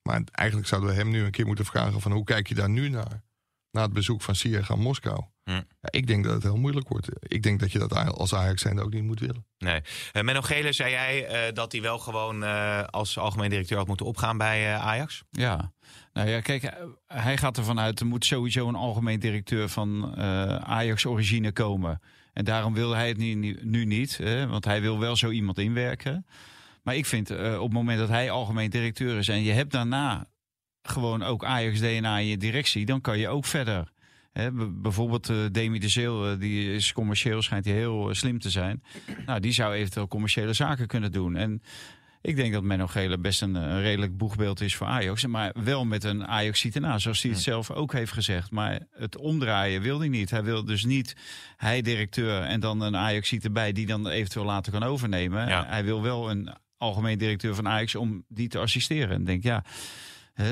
Maar eigenlijk zouden we hem nu een keer moeten vragen... van hoe kijk je daar nu naar? Na het bezoek van Ziyech aan Moskou. Hm. Ja, ik denk dat het heel moeilijk wordt. Ik denk dat je dat als Ajax zijn ook niet moet willen. Nee. Uh, Menno Gele, zei jij uh, dat hij wel gewoon uh, als algemeen directeur had moeten opgaan bij Ajax? Ja. Nou ja, kijk, hij gaat ervan uit, er moet sowieso een algemeen directeur van Ajax origine komen. En daarom wil hij het nu, nu niet, hè, want hij wil wel zo iemand inwerken. Maar ik vind op het moment dat hij algemeen directeur is en je hebt daarna gewoon ook Ajax DNA in je directie, dan kan je ook verder. He, bijvoorbeeld uh, Demi de Zeel, uh, die is commercieel, schijnt hij heel slim te zijn. Nou, die zou eventueel commerciële zaken kunnen doen. En ik denk dat Menno Gele best een, een, redelijk boegbeeld is voor Ajax. Maar wel met een ajax na, zoals hij het zelf ook heeft gezegd. Maar het omdraaien wil hij niet. Hij wil dus niet hij directeur en dan een ajax erbij... die dan eventueel later kan overnemen. Ja. Hij wil wel een algemeen directeur van Ajax om die te assisteren. En denk, ja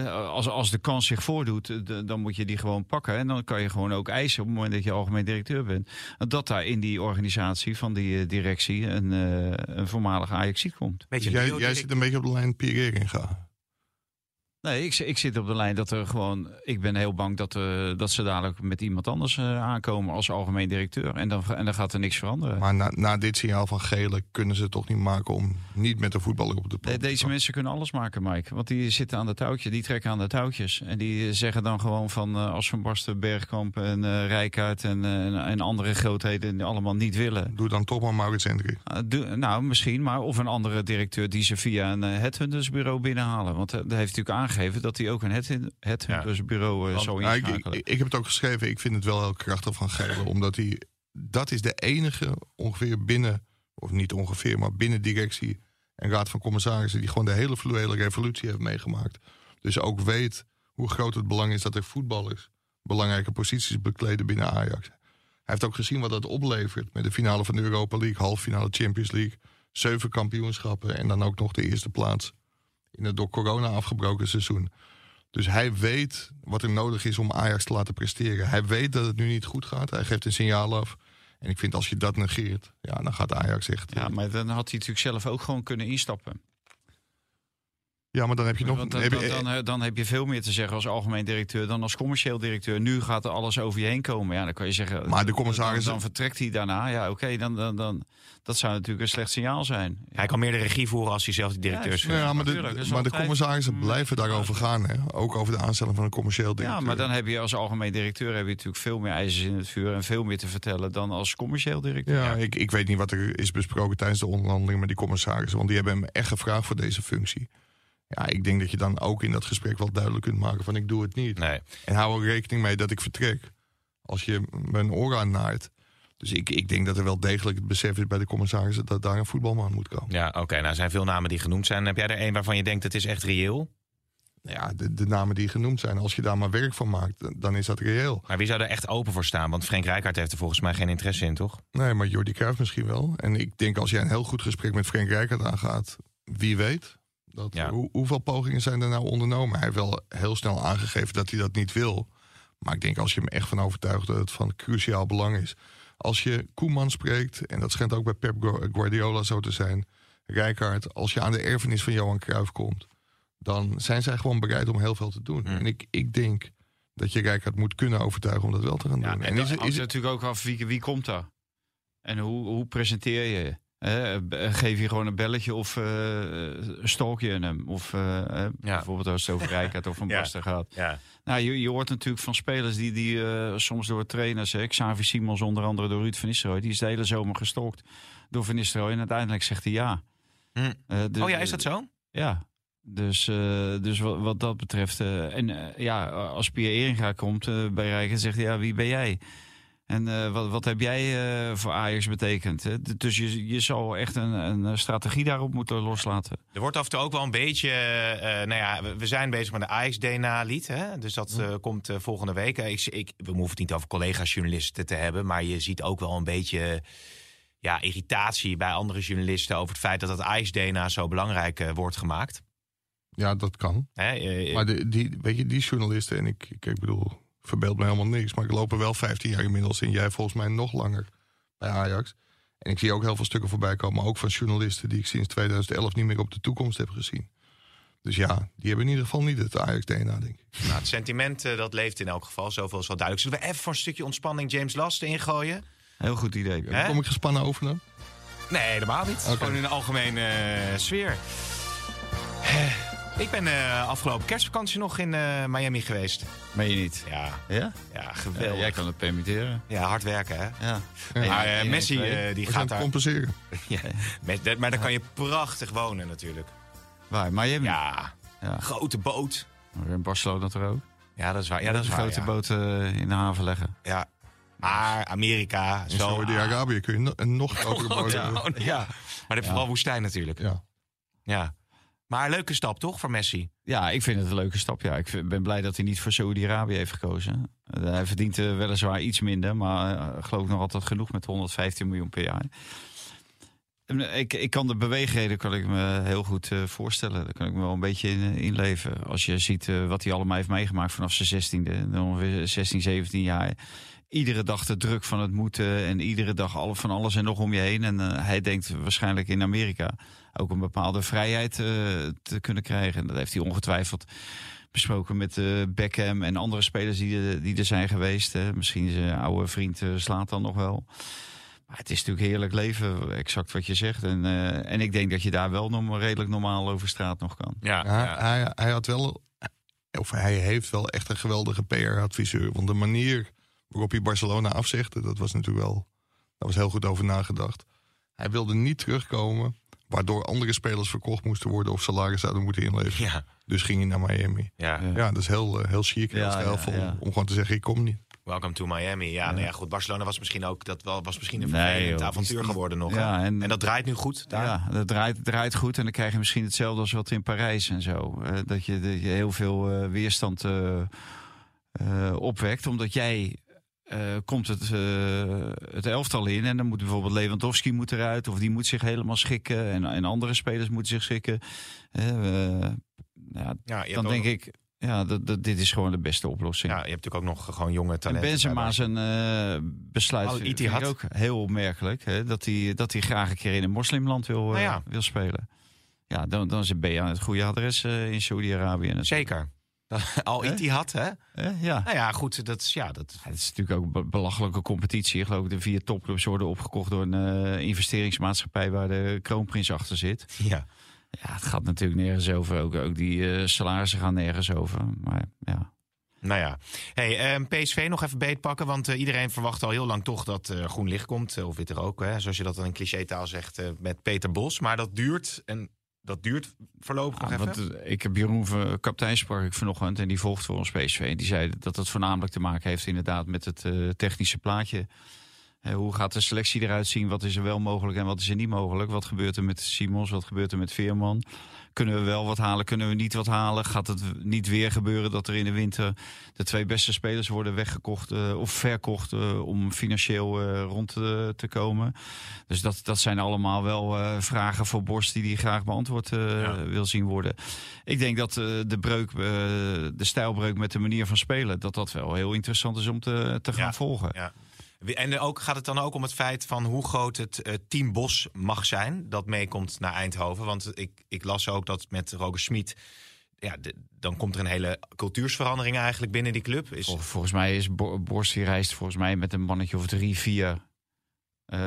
als, als de kans zich voordoet, eh, dan moet je die gewoon pakken. En dan kan je gewoon ook eisen op het moment dat je algemeen directeur bent. Dat daar in die organisatie van die eh, directie een, uh, een voormalige Ajax komt. jij, jij zit een beetje op de lijn Pierre in gaan. Nee, ik, ik zit op de lijn dat er gewoon. Ik ben heel bang dat, uh, dat ze dadelijk met iemand anders uh, aankomen als algemeen directeur. En dan, en dan gaat er niks veranderen. Maar na, na dit signaal van Gele kunnen ze het toch niet maken om niet met de voetballer op de plank Deze mensen kunnen alles maken, Mike. Want die zitten aan de touwtjes, die trekken aan de touwtjes. En die zeggen dan gewoon van uh, als Van Basten, Bergkamp en uh, Rijkaard en, en andere grootheden die allemaal niet willen. Doe dan toch maar Maurits Hendrik. nou, misschien, maar of een andere directeur die ze via een headhuntersbureau binnenhalen. Want dat heeft natuurlijk aangegeven dat hij ook een headhuntersbureau ja. zou inschakelen. ik, ik, ik, heb het ook geschreven, ik vind het wel heel krachtig van Gele, omdat hij, dat is de enige ongeveer binnen, of niet ongeveer, maar binnen directie en raad van commissarissen, die gewoon de hele fluwele revolutie heeft meegemaakt. Dus ook weet hoe groot het belang is dat er voetballers belangrijke posities bekleden binnen Ajax. Hij heeft ook gezien wat dat oplevert met de finale van de Europa League, halve finale Champions League, zeven kampioenschappen en dan ook nog de eerste plaats in het door corona afgebroken seizoen. Dus hij weet wat er nodig is om Ajax te laten presteren. Hij weet dat het nu niet goed gaat. Hij geeft een signaal af. En ik vind als je dat negeert, ja, dan gaat Ajax echt. Ja, maar dan had hij natuurlijk zelf ook gewoon kunnen instappen. Ja, maar dan heb je nog. Dan, heb je, dan, dan, dan, heb je veel meer te zeggen als algemeen directeur dan als commercieel directeur. Nu gaat er alles over je heen komen. Ja, dan kan je zeggen. Maar de commissaris. Dan, vertrekt hij daarna. Ja, oké, dan, dan, dan, dat zou natuurlijk een slecht signaal zijn. Hij kan meer de regie voeren als hij zelf de directeur is. Ja, maar de, maar de commissarissen mm. blijven daarover gaan. Hè? Ook over de aanstelling van een commercieel directeur. Ja, maar dan heb je als algemeen directeur heb je natuurlijk veel meer ijzers in het vuur en veel meer te vertellen dan als commercieel directeur. Ja, Ik, ik weet niet wat er is besproken tijdens de onderhandelingen met die commissarissen. Want die hebben hem echt gevraagd voor deze functie. Ja, ik denk dat je dan ook in dat gesprek wel duidelijk kunt maken van ik doe het niet. Nee. En hou er rekening mee dat ik vertrek. Als je mijn oor aan naait. Dus ik, ik denk dat er wel degelijk het besef is bij de commissarissen dat daar een voetbalman moet komen. Ja, oké. Nou, er zijn veel namen die genoemd zijn. Heb jij er een waarvan je denkt het is echt reëel? Ja, de, de namen die genoemd zijn, als je daar maar werk van maakt, dan is dat reëel. Maar wie zou er echt open voor staan? Want Frank Rijkaard heeft er volgens mij geen interesse in, toch? Nee, maar Jordi Cruijff misschien wel. En ik denk als jij een heel goed gesprek met Frank Rijkaard aangaat, wie weet, dat, hoe, hoeveel pogingen zijn er nou ondernomen? Hij heeft wel heel snel aangegeven dat hij dat niet wil. Maar ik denk als je hem echt van overtuigt dat het van cruciaal belang is. Als je Koeman spreekt, en dat schijnt ook bij Pep Guardiola zo te zijn, Rijkaard, als je aan de erfenis van Johan Cruijff komt, dan zijn zij gewoon bereid om heel veel te doen. En ik, ik denk dat je Rijkaard moet kunnen overtuigen om dat wel te gaan doen. En, is, is, natuurlijk ook af wie, wie komt daar? En hoe, hoe presenteer je je? Geef je gewoon een belletje of uh, stalk je hem. Of uh, bijvoorbeeld als het over Rijkaard of van Basten gaat. Ja. Nou, je, je hoort natuurlijk van spelers die, die soms door trainers... Hè, Xavi Simons onder andere door Ruud van Nistelrooy... die is de hele zomer gestalkt door Van Nistelrooy. En uiteindelijk zegt hij ja. Hm. oh ja, is dat zo? Ja. Dus, dus wat, wat, dat betreft... en ja, als Pierre Eringa komt bij Rijkaard zegt hij... ja, wie ben jij? En uh, wat, wat heb jij uh, voor Ajax betekend? Hè? Dus je, je zal echt een, een strategie daarop moeten loslaten. Er wordt af en toe ook wel een beetje... Uh, nou ja, we zijn bezig met de Ajax-DNA-lied. Dus dat komt volgende week. Ik, ik, we hoeven het niet over collega-journalisten te hebben. Maar je ziet ook wel een beetje ja, irritatie bij andere journalisten... over het feit dat het Ajax-DNA zo belangrijk wordt gemaakt. Ja, dat kan. Hè? maar de, die, weet je, die journalisten... en ik, ik, ik bedoel verbeeld me helemaal niks. Maar ik loop er wel 15 jaar inmiddels in. Jij volgens mij nog langer bij Ajax. En ik zie ook heel veel stukken voorbij komen. Ook van journalisten die ik sinds 2011 niet meer op de toekomst heb gezien. Dus ja, die hebben in ieder geval niet het Ajax-DNA, denk ik. Nou, het sentiment eh, dat leeft in elk geval. Zoveel is wel duidelijk. Zullen we even voor een stukje ontspanning James Last ingooien? Heel goed idee. Hè? Kom ik gespannen over dan? Nee, helemaal niet. Gewoon in de algemene eh, sfeer. Ik ben eh, afgelopen kerstvakantie nog in eh, Miami geweest. Meen je niet? Ja, Ja? ja Ja, geweldig. jij kan het permitteren. Ja, hard werken, hè? Ja. Maar eh, Messi, eh, die gaat het daar... compenseren. Ja, met, maar dan kan je prachtig wonen natuurlijk. Waar? Miami? Ja, Ja. grote boot. In Barcelona toch ook? Ja, dat is waar. Ja, dat is een waar, grote ja. boot eh, in de haven leggen. Ja. Maar Amerika, In zo... Saudi-Arabië kun je een nog grotere boot Ja. hebben. ja. Maar dat heeft vooral woestijn natuurlijk. Ja. Ja. Maar leuke stap toch voor Messi? Ja, ik vind het een leuke stap. Ja, ik ben blij dat hij niet voor Saudi-Arabië heeft gekozen. Eh, hij verdient weliswaar iets minder, maar eh, geloof ik nog altijd genoeg met 115 miljoen per jaar. En, eh, Ik, ik kan de beweegreden kan ik me heel goed eh, voorstellen. Daar kan ik me wel een beetje in, inleven. Als je ziet wat hij allemaal heeft meegemaakt vanaf zijn 16e, dan ongeveer 16, 17 jaar. Iedere dag de druk van het moeten en iedere dag alle, van alles en nog om je heen. En eh, hij denkt waarschijnlijk in Amerika ook een bepaalde vrijheid eh, te kunnen krijgen. En dat heeft hij ongetwijfeld besproken met eh Beckham en andere spelers die, er- die er zijn geweest. Hè. Misschien zijn oude vriend eh, slaat dan nog wel. Maar het is natuurlijk heerlijk leven, exact wat je zegt. En, eh, en ik denk dat je daar wel nog redelijk normaal over straat nog kan. Ja. Ja, Hij, hij had wel, of hij heeft wel echt een geweldige PR-adviseur. Want de manier waarop hij Barcelona afzegde, dat was natuurlijk wel, daar was heel goed over nagedacht. Hij wilde niet terugkomen, waardoor andere spelers verkocht moesten worden of salaris zouden moeten inleveren. Ja. Dus ging hij naar Miami. ja. Ja. Dat is heel, eh, heel chic en heel Ja, stijlvol ja, ja. om gewoon te zeggen, ik kom niet. Welcome to Miami. Ja, Nou ja, goed. Barcelona was misschien ook dat wel, was misschien een vervelend avontuur geworden nog. Ja, en- en, dat draait nu goed daar. Ja, dat draait, draait goed. En dan krijg je misschien hetzelfde als wat in Parijs en zo. Eh, dat, je, dat je heel veel eh, weerstand eh, eh, opwekt. Omdat jij eh, komt het, eh, het elftal in. En dan moet bijvoorbeeld Lewandowski moet eruit. Of die moet zich helemaal schikken. En, en andere spelers moeten zich schikken. Eh, ja, Ja, dan denk nog- ik, ja, dat, dat, dit is gewoon de beste oplossing. Ja, je hebt natuurlijk ook nog gewoon jonge En talenten. Benzema bij zijn besluit Al vind, ik ook heel opmerkelijk. Hè, dat, hij, dat hij graag een keer in een moslimland wil, Nou ja. wil spelen. Ja, dan, dan ben je aan het goede adres in Saudi-Arabië. Zeker. Al Hè? Ittihad, hè? Ja. Nou ja, goed. Dat is, ja, dat, Ja, Het is natuurlijk ook een be- belachelijke competitie. Ik geloof dat de vier topclubs worden opgekocht door een eh, investeringsmaatschappij waar de kroonprins achter zit. ja. Ja, het gaat natuurlijk nergens over. Ook, ook die eh, salarissen gaan nergens over. Maar ja, Nou ja. Hey, ehm, PSV nog even beetpakken. Want eh, iedereen verwacht al heel lang toch dat er groen licht komt. Of witte rook, hè, zoals je dat dan in cliché-taal zegt eh, met Peter Bos. Maar dat duurt. En dat duurt voorlopig nog Ja, even. want, eh, ik heb Jeroen van- kapitein sprak ik vanochtend en die volgt voor ons PSV. En die zei dat het voornamelijk te maken heeft inderdaad met het eh, technische plaatje. Hoe gaat de selectie eruit zien? Wat is er wel mogelijk en wat is er niet mogelijk? Wat gebeurt er met Simons? Wat gebeurt er met Veerman? Kunnen we wel wat halen? Kunnen we niet wat halen? Gaat het niet weer gebeuren dat er in de winter de twee beste spelers worden weggekocht eh, of verkocht eh, om financieel eh, rond te, komen? Dus dat, dat zijn allemaal wel vragen voor Borst die hij graag beantwoord Ja. wil zien worden. Ik denk dat de breuk, de stijlbreuk met de manier van spelen, dat dat wel heel interessant is om te, te gaan Ja. volgen. Ja. En ook, gaat het dan ook om het feit van hoe groot het eh, team Bos mag zijn. Dat meekomt naar Eindhoven. Want ik, ik las ook dat met Roger Smit. Ja, dan komt er een hele cultuursverandering eigenlijk binnen die club. Is, Vol- volgens mij is Bo- die reist volgens mij met een mannetje of drie, vier eh,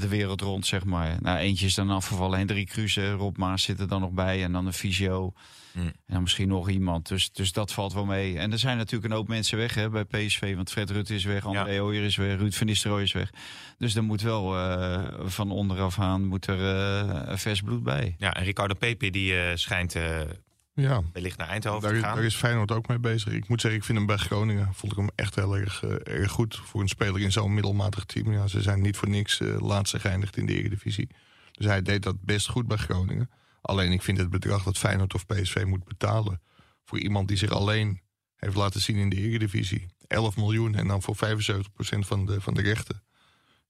de wereld rond, zeg maar. Nou, eentje is dan afgevallen. Hendrik Kruse, Rob Maas zit er dan nog bij. En dan een fysio. Hmm. En dan misschien nog iemand. Dus, dus dat valt wel mee. En er zijn natuurlijk een hoop mensen weg hè, bij PSV. Want Fred Rutte is weg, André Ja. Ooyer is weg, Ruud van Nistelrooy is weg. Dus er moet wel eh, van onderaf aan moet er eh, vers bloed bij. ja, en Ricardo Pepe die schijnt eh, Ja, wellicht naar Eindhoven daar gaan. daar is Feyenoord ook mee bezig. Ik moet zeggen, ik vind hem bij Groningen vond ik hem echt heel erg, eh, erg goed voor een speler in zo'n middelmatig team. Ja, ze zijn niet voor niks eh, laatste geëindigd in de Eredivisie. Dus hij deed dat best goed bij Groningen. Alleen ik vind het bedrag dat Feyenoord of PSV moet betalen voor iemand die zich alleen heeft laten zien in de Eredivisie. 11 miljoen en dan voor 75% van de, van de rechten.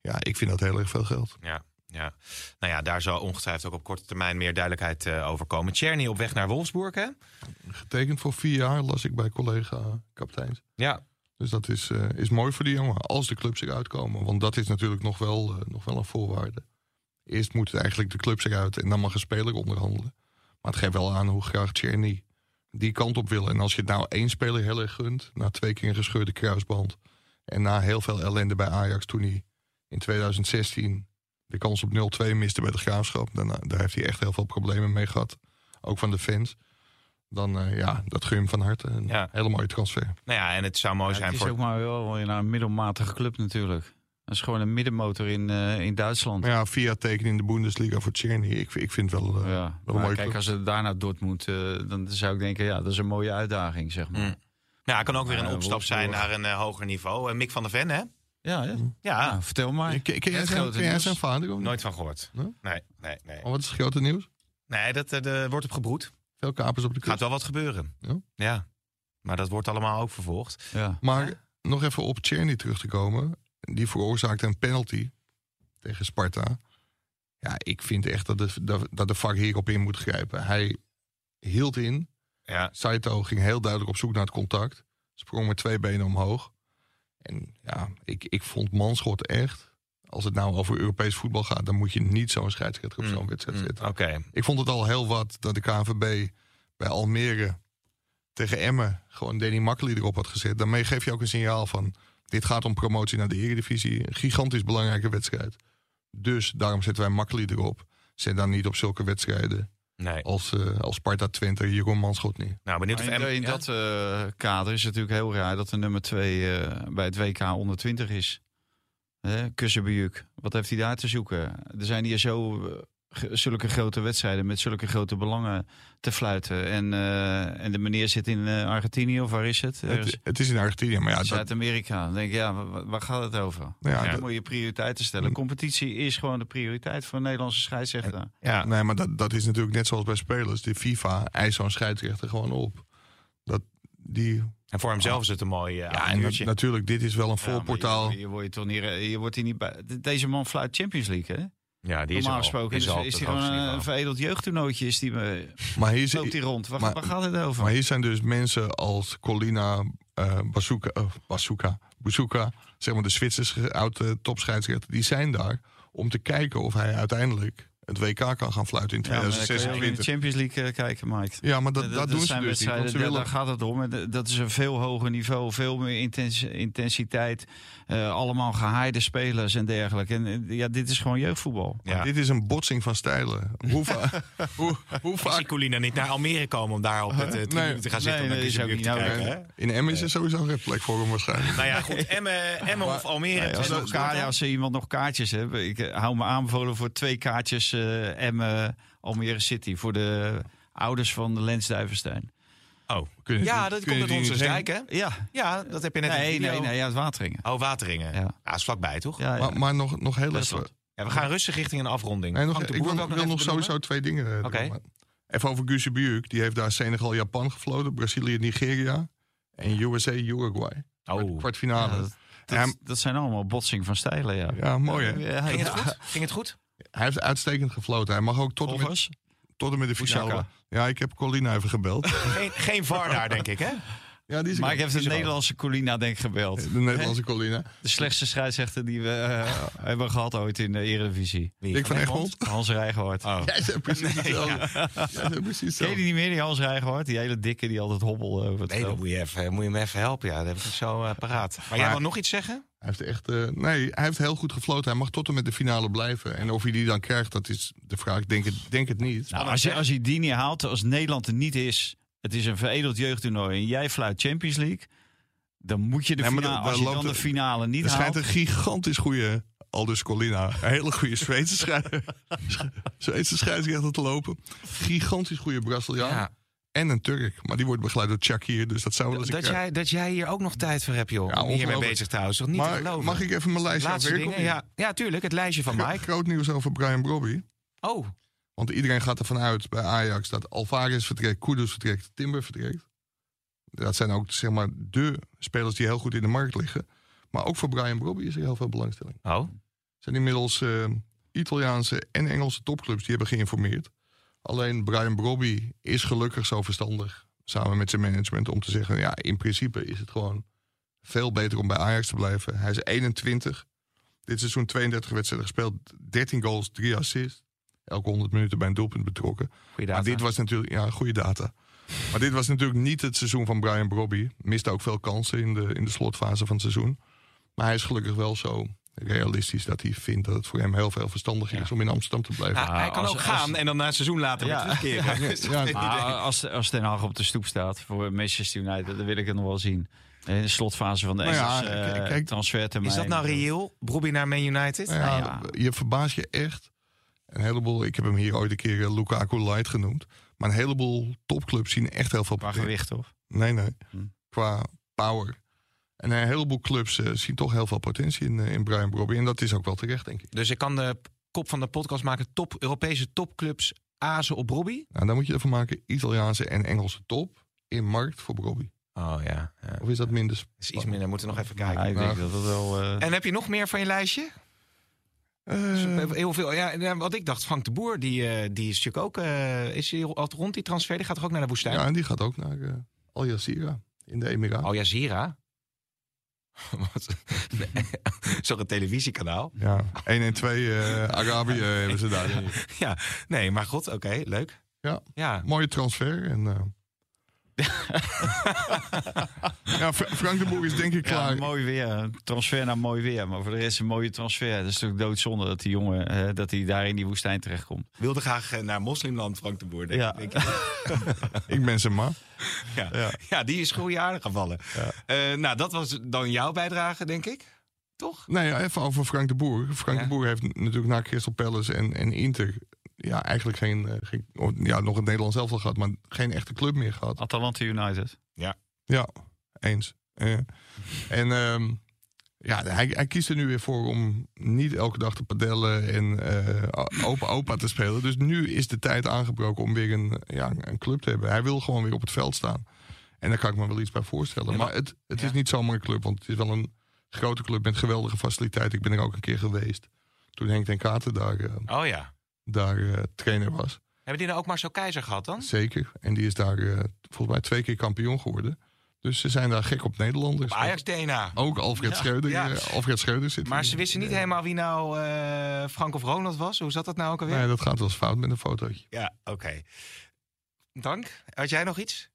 Ja, ik vind dat heel erg veel geld. Ja, ja. Nou ja, daar zal ongetwijfeld ook op korte termijn meer duidelijkheid eh, over komen. Czerny op weg naar Wolfsburg, hè? Getekend voor vier jaar las ik bij collega kapiteins. Ja, Dus dat is, eh, is mooi voor die jongen, als de clubs eruit komen. Want dat is natuurlijk nog wel, eh, nog wel een voorwaarde. Eerst moeten eigenlijk de clubs eruit en dan mag een speler onderhandelen. Maar Maar het geeft wel aan hoe graag Czerny die kant op wil. En als je het nou één speler heel erg gunt, na twee keer een gescheurde kruisband. En na heel veel ellende bij Ajax toen hij in 2016 de kans op 0-2 miste bij de graafschap. Dan, daar heeft hij echt heel veel problemen mee gehad. Ook van de fans. Dan eh, ja, dat gun je hem van harte. Een Ja. hele mooie transfer. Nou ja, en het zou mooi Ja, zijn het is voor... ook maar wel in een middelmatige club natuurlijk. Dat is gewoon een middenmotor in, eh, in Duitsland. Maar ja, via teken in de Bundesliga voor Czerny. Ik, ik vind het wel... eh, Ja, wel een mooie kijk, club. als het daarna Dortmund, eh dan zou ik denken, ja, dat is een mooie uitdaging, zeg maar. Mm. Ja, het kan ook weer een opstap zijn naar een eh, hoger niveau. Eh, Mick van der Ven, hè? Ja, hè? Ja, Nou, vertel maar. Ken, ken jij Het zijn, grote vader? Of nooit van gehoord. Nee? Nee, nee, nee. Oh, wat is het grote nieuws? Nee, dat eh, er wordt op gebroed. Veel kapers op de Gaat kust. wel wat gebeuren. Ja? Ja. Maar dat wordt allemaal ook vervolgd. Ja. Maar nog even op Czerny terug te komen. Die veroorzaakte een penalty tegen Sparta. Ja, ik vind echt dat de, dat, dat de VAR hierop in moet grijpen. Hij hield in. Ja. Saito ging heel duidelijk op zoek naar het contact. Sprong met twee benen omhoog. En ja, ik, ik vond Manschot echt... Als het nou over Europees voetbal gaat... dan moet je niet zo'n scheidsrechter op Mm, zo'n wedstrijd mm, zetten. Oké. Ik vond het al heel wat dat de KNVB bij Almere tegen Emmen gewoon Danny Makkely erop had gezet. Daarmee geef je ook een signaal van dit gaat om promotie naar de Eredivisie. Een gigantisch belangrijke wedstrijd. Dus daarom zetten wij Makkely erop. Zet dan niet op zulke wedstrijden Nee. als, eh, als Sparta Twente, Jeroen Manschot niet. Nou, benieuwd Maar of in, M- in ja? dat eh, kader is het natuurlijk heel raar dat de nummer 2 bij het WK onder 20 is. Hè, Kussenbejuk. Wat heeft hij daar te zoeken? Er zijn hier zo eh, zulke grote wedstrijden met zulke grote belangen te fluiten. En, eh, en de meneer zit in eh, Argentinië of waar is het? Het, het is in Argentinië, maar ja, Zuid-Amerika. Dan denk ik, ja, wa- waar, gaat het over? nou ja, Ja. Dan moet je prioriteiten stellen. Competitie is gewoon de prioriteit voor een Nederlandse scheidsrechter. Ja. nee, maar dat, dat is natuurlijk net zoals bij spelers. De FIFA eist zo'n scheidsrechter gewoon op. Dat die En voor hemzelf is het een mooi uh, Ja, en na- natuurlijk, dit is wel een Ja, voorportaal. Je, je, wordt toch niet, je wordt hier niet bij. Deze man fluit Champions League, hè? Ja, die is Normaal al, gesproken die is, is, al gewoon een, veredeld jeugdtoernooitje. Is die, eh, maar, hier, loopt hij rond. Waar, maar- waar gaat het over? maar hier zijn dus mensen als Colina eh Bazooka, Bazooka, Bazooka, zeg maar de Zwitserse oude topscheidsrechter, die zijn daar om te kijken of hij uiteindelijk het WK kan gaan fluiten in ja, maar dan kan je ook in de 2026. Champions League eh, kijken, Mike. Ja, maar dat, dat, doen ze dus niet. Want wedstrijden, ze ja, willen, daar gaat het om. En Dat is een veel hoger niveau, veel meer intens- intensiteit. eh, allemaal gehaaide spelers en dergelijke. En eh, ja, dit is gewoon jeugdvoetbal. Ja. Dit is een botsing van stijlen. Hoe, va- hoe, hoe Ik zie vaak... Colina niet naar Almere komen om daar op het uh, Nee. te gaan zitten Nee, nee, niet kijken. hè? In Emmen is er sowieso geen plek voor hem waarschijnlijk. Nou ja, goed. Emmen, Emmen of Almere. Als, er nog kaart- sport, hè? als er iemand nog kaartjes heeft, ik hou me aanbevolen voor twee kaartjes eh Emmen Almere City voor de ouders van de Lens Duivenstein. Oh. Kunnen Ja, die- dat komt uit onze dijk, hè? Ja, Ja, dat heb je net nee, nee, nee, ja, het Wateringen. Oh, Wateringen. Ja, Ja. is vlakbij, toch? Ja, ja. Maar, maar nog, nog heel even... Ja, we gaan rustig richting een afronding. Nee, nog, ik Boer wil, wil nog sowieso twee dingen. eh, Oké. doen. Even over Guus Buurk. Die heeft daar Senegal, Japan gefloten. Brazilië, Nigeria. En USA, Uruguay. Oh. Kwartfinale. Ja, dat, dat, dat zijn allemaal botsing van stijlen, ja. ja, mooi hè. Ja, Ging het goed? Ging het goed? Hij heeft uitstekend gefloten. Hij mag ook tot en met, tot en met de finale. Ja, ik heb Colina even gebeld. Geen, geen VAR daar, denk ik, hè? ja, die is Maar ik heb de er. Nederlandse Colina denk ik gebeld. de Nederlandse Colina. De slechtste scheidsrechter die we eh, hebben gehad ooit in de Eredivisie. Wie? Dick van Egmond. Hans Rijgewaard. Oh. Jij zegt precies hetzelfde. Jij zegt precies Ken je niet meer, die Hans Rijgewaard? Die hele dikke die altijd hobbelde over het Nee, dan veld. moet je, even, moet je me even helpen. Ja, dat heb ik zo eh, paraat. Maar, jij Maar- wil nog iets zeggen? Hij heeft echt, eh, nee, hij heeft heel goed gefloten. Hij mag tot en met de finale blijven. En of hij die dan krijgt, dat is de vraag. Ik denk het, denk het niet. Nou, als, je, als je die niet haalt, als Nederland er niet is... het is een veredeld jeugdtoernooi en jij fluit Champions League... dan moet je de Nee, finale, als je dan loopt de finale niet Er haalt... schijnt een gigantisch goede Aldus Colina. Een hele goede. Zweedse scheidsrechter te lopen. Gigantisch goede Braziliaan. Ja. En een Turk. Maar die wordt begeleid door Shakir. Dus dat zou wel eens een Dat jij, dat jij hier ook nog tijd voor hebt, joh. Ja, om hiermee bezig te houden. Is toch niet te geloven? mag ik even mijn lijstje Laatste dingen? Ja, ja, tuurlijk. Het lijstje van Mike. Groot nieuws over Brian Brobby. Oh, Want iedereen gaat ervan uit bij Ajax dat Alvarez vertrekt, Kudus vertrekt, Timber vertrekt. Dat zijn ook zeg maar de spelers die heel goed in de markt liggen. Maar ook voor Brian Brobby is er heel veel belangstelling. oh. Zijn inmiddels eh, Italiaanse en Engelse topclubs die hebben geïnformeerd. Alleen Brian Brobby is gelukkig zo verstandig, samen met zijn management, om te zeggen: ja, in principe is het gewoon veel beter om bij Ajax te blijven. Hij is 21. Dit seizoen 32 wedstrijden gespeeld, 13 goals, 3 assists. elke 100 minuten bij een doelpunt betrokken. Goeie Maar data. dit was natuurlijk, ja, goede data. Maar dit was natuurlijk niet het seizoen van Brian Brobby. Miste ook veel kansen in de, in de slotfase van het seizoen. Maar hij is gelukkig wel zo realistisch dat hij vindt dat het voor hem heel veel verstandiger is om in Amsterdam te blijven. Hij, hij kan als- ook als- gaan en dan na een seizoen later Ja. weer terugkeren. Als, als Ten Hag op de stoep staat voor Manchester United, dan wil ik het nog wel zien. In de slotfase van de Nou eh, kijk, transfertermijn. Is dat nou reëel? Brobbey naar Man United? Nou ja, ja. Je verbaast je echt. Een heleboel, ik heb hem hier ooit een keer eh, Lukaku Light genoemd. Maar een heleboel topclubs zien echt heel veel Qua gewicht, toch? Nee, nee. Hm. Qua power. En een heleboel clubs eh, zien toch heel veel potentie in, eh, in Brian Brobby. En dat is ook wel terecht, denk ik. Dus ik kan de kop van de podcast maken. Top, Europese topclubs azen op Brobbey? Nou, dan moet je ervan maken Italiaanse en Engelse top in markt voor Brobby. Oh ja, ja. Of is dat minder? Dat is iets minder. Moeten we nog even Ja, kijken. ik denk dat dat wel... eh, En heb je nog meer van je lijstje? Eh, Heel veel. Ja, wat ik dacht, Frank de Boer, die, eh, die is natuurlijk ook. eh, is hij al rond die transfer? Die gaat toch ook naar de woestijn? ja, en die gaat ook naar eh Al Jazeera in de Emiraten. Al Jazeera. Zo'n televisiekanaal. Ja, 1 en 2 eh Arabië hebben ze daar. Ja, nee, maar goed, oké, leuk. Ja. Ja, Mooie transfer. En, eh, ja, Fra- Frank de Boer is denk ik Ja, klaar. mooi weer. Transfer naar mooi weer. Maar voor de rest een mooie transfer. Dat is natuurlijk doodzonde dat die jongen eh, dat hij daar in die woestijn terechtkomt. wilde graag eh, naar moslimland, Frank de Boer. Denk, Ja. denk ik. Ik ben zijn ma. Ja. Ja. Ja. die is goede aardig gevallen. Eh, nou, dat was dan jouw bijdrage, denk ik. Toch? Nee, ja, even over Frank de Boer. Frank Ja. de Boer heeft natuurlijk na Crystal Palace en, en Inter... Ja, eigenlijk geen, eh, geen... oh, Ja, nog het Nederlands zelf gehad, maar geen echte club meer gehad. Atalanta United. Ja, eens. Eh, en ehm, ja, hij, hij kiest er nu weer voor om niet elke dag te padellen en eh, opa opa te spelen. Dus nu is de tijd aangebroken om weer een, ja, een club te hebben. Hij wil gewoon weer op het veld staan. En daar kan ik me wel iets bij voorstellen. Ja, maar- maar het, het ja. is niet zomaar een club, want het is wel een grote club met geweldige faciliteiten. Ik ben er ook een keer geweest toen Henk ten Katen daar, Oh ja. Daar eh, trainer was. Hebben die nou ook Marcel Keizer gehad dan? Zeker. En die is daar eh, volgens mij twee keer kampioen geworden. Dus ze zijn daar gek op Nederlanders. Ajax DNA. Ook Alfred, Ja, Schreuder, ja. eh, Alfred Schreuder zit Maar hier. ze wisten niet helemaal wie nou eh, Frank of Ronald was. Hoe zat dat nou ook alweer? Nee, dat gaat wel eens fout met een fotootje. Ja, oké. Dank. Had jij nog iets?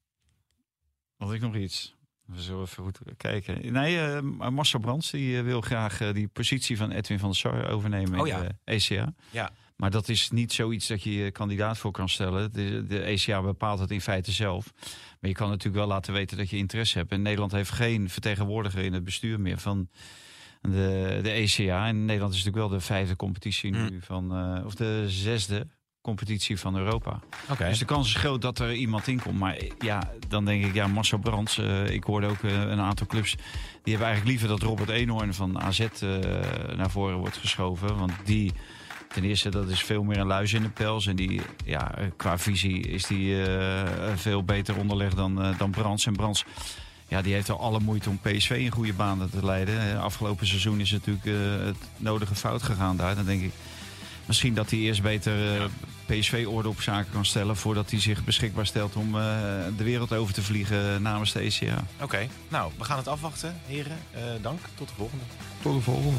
Had ik nog iets? We zullen even goed kijken. Nee, eh, Marcel Brands die, wil graag die positie van Edwin van der Sar overnemen Oh in ja. de ECA. Ja. Maar dat is niet zoiets dat je je kandidaat voor kan stellen. De, de ECA bepaalt het in feite zelf. Maar je kan natuurlijk wel laten weten dat je interesse hebt. En Nederland heeft geen vertegenwoordiger in het bestuur meer van de, de ECA. En Nederland is natuurlijk wel de vijfde competitie nu Mm. van, eh, of de zesde competitie van Europa. Dus de kans is groot dat er iemand in komt. Maar ja, dan denk ik, ja, Marcel Brands. eh, ik hoorde ook eh, een aantal clubs. Die hebben eigenlijk liever dat Robert Eenhoorn van AZ naar voren wordt geschoven. Want die, ten eerste, dat is veel meer een luis in de pels. En die, ja, qua visie is die eh, veel beter onderlegd dan, eh, dan Brands. En Brands. Ja, die heeft al alle moeite om PSV in goede banen te leiden. Eh, Afgelopen seizoen is natuurlijk eh, het nodige fout gegaan daar. Dan denk ik misschien dat hij eerst beter eh, PSV orde op zaken kan stellen... voordat hij zich beschikbaar stelt om eh, de wereld over te vliegen namens de ECA. Oké. Nou, we gaan het afwachten, heren. Eh, dank. Tot de volgende. Tot de volgende.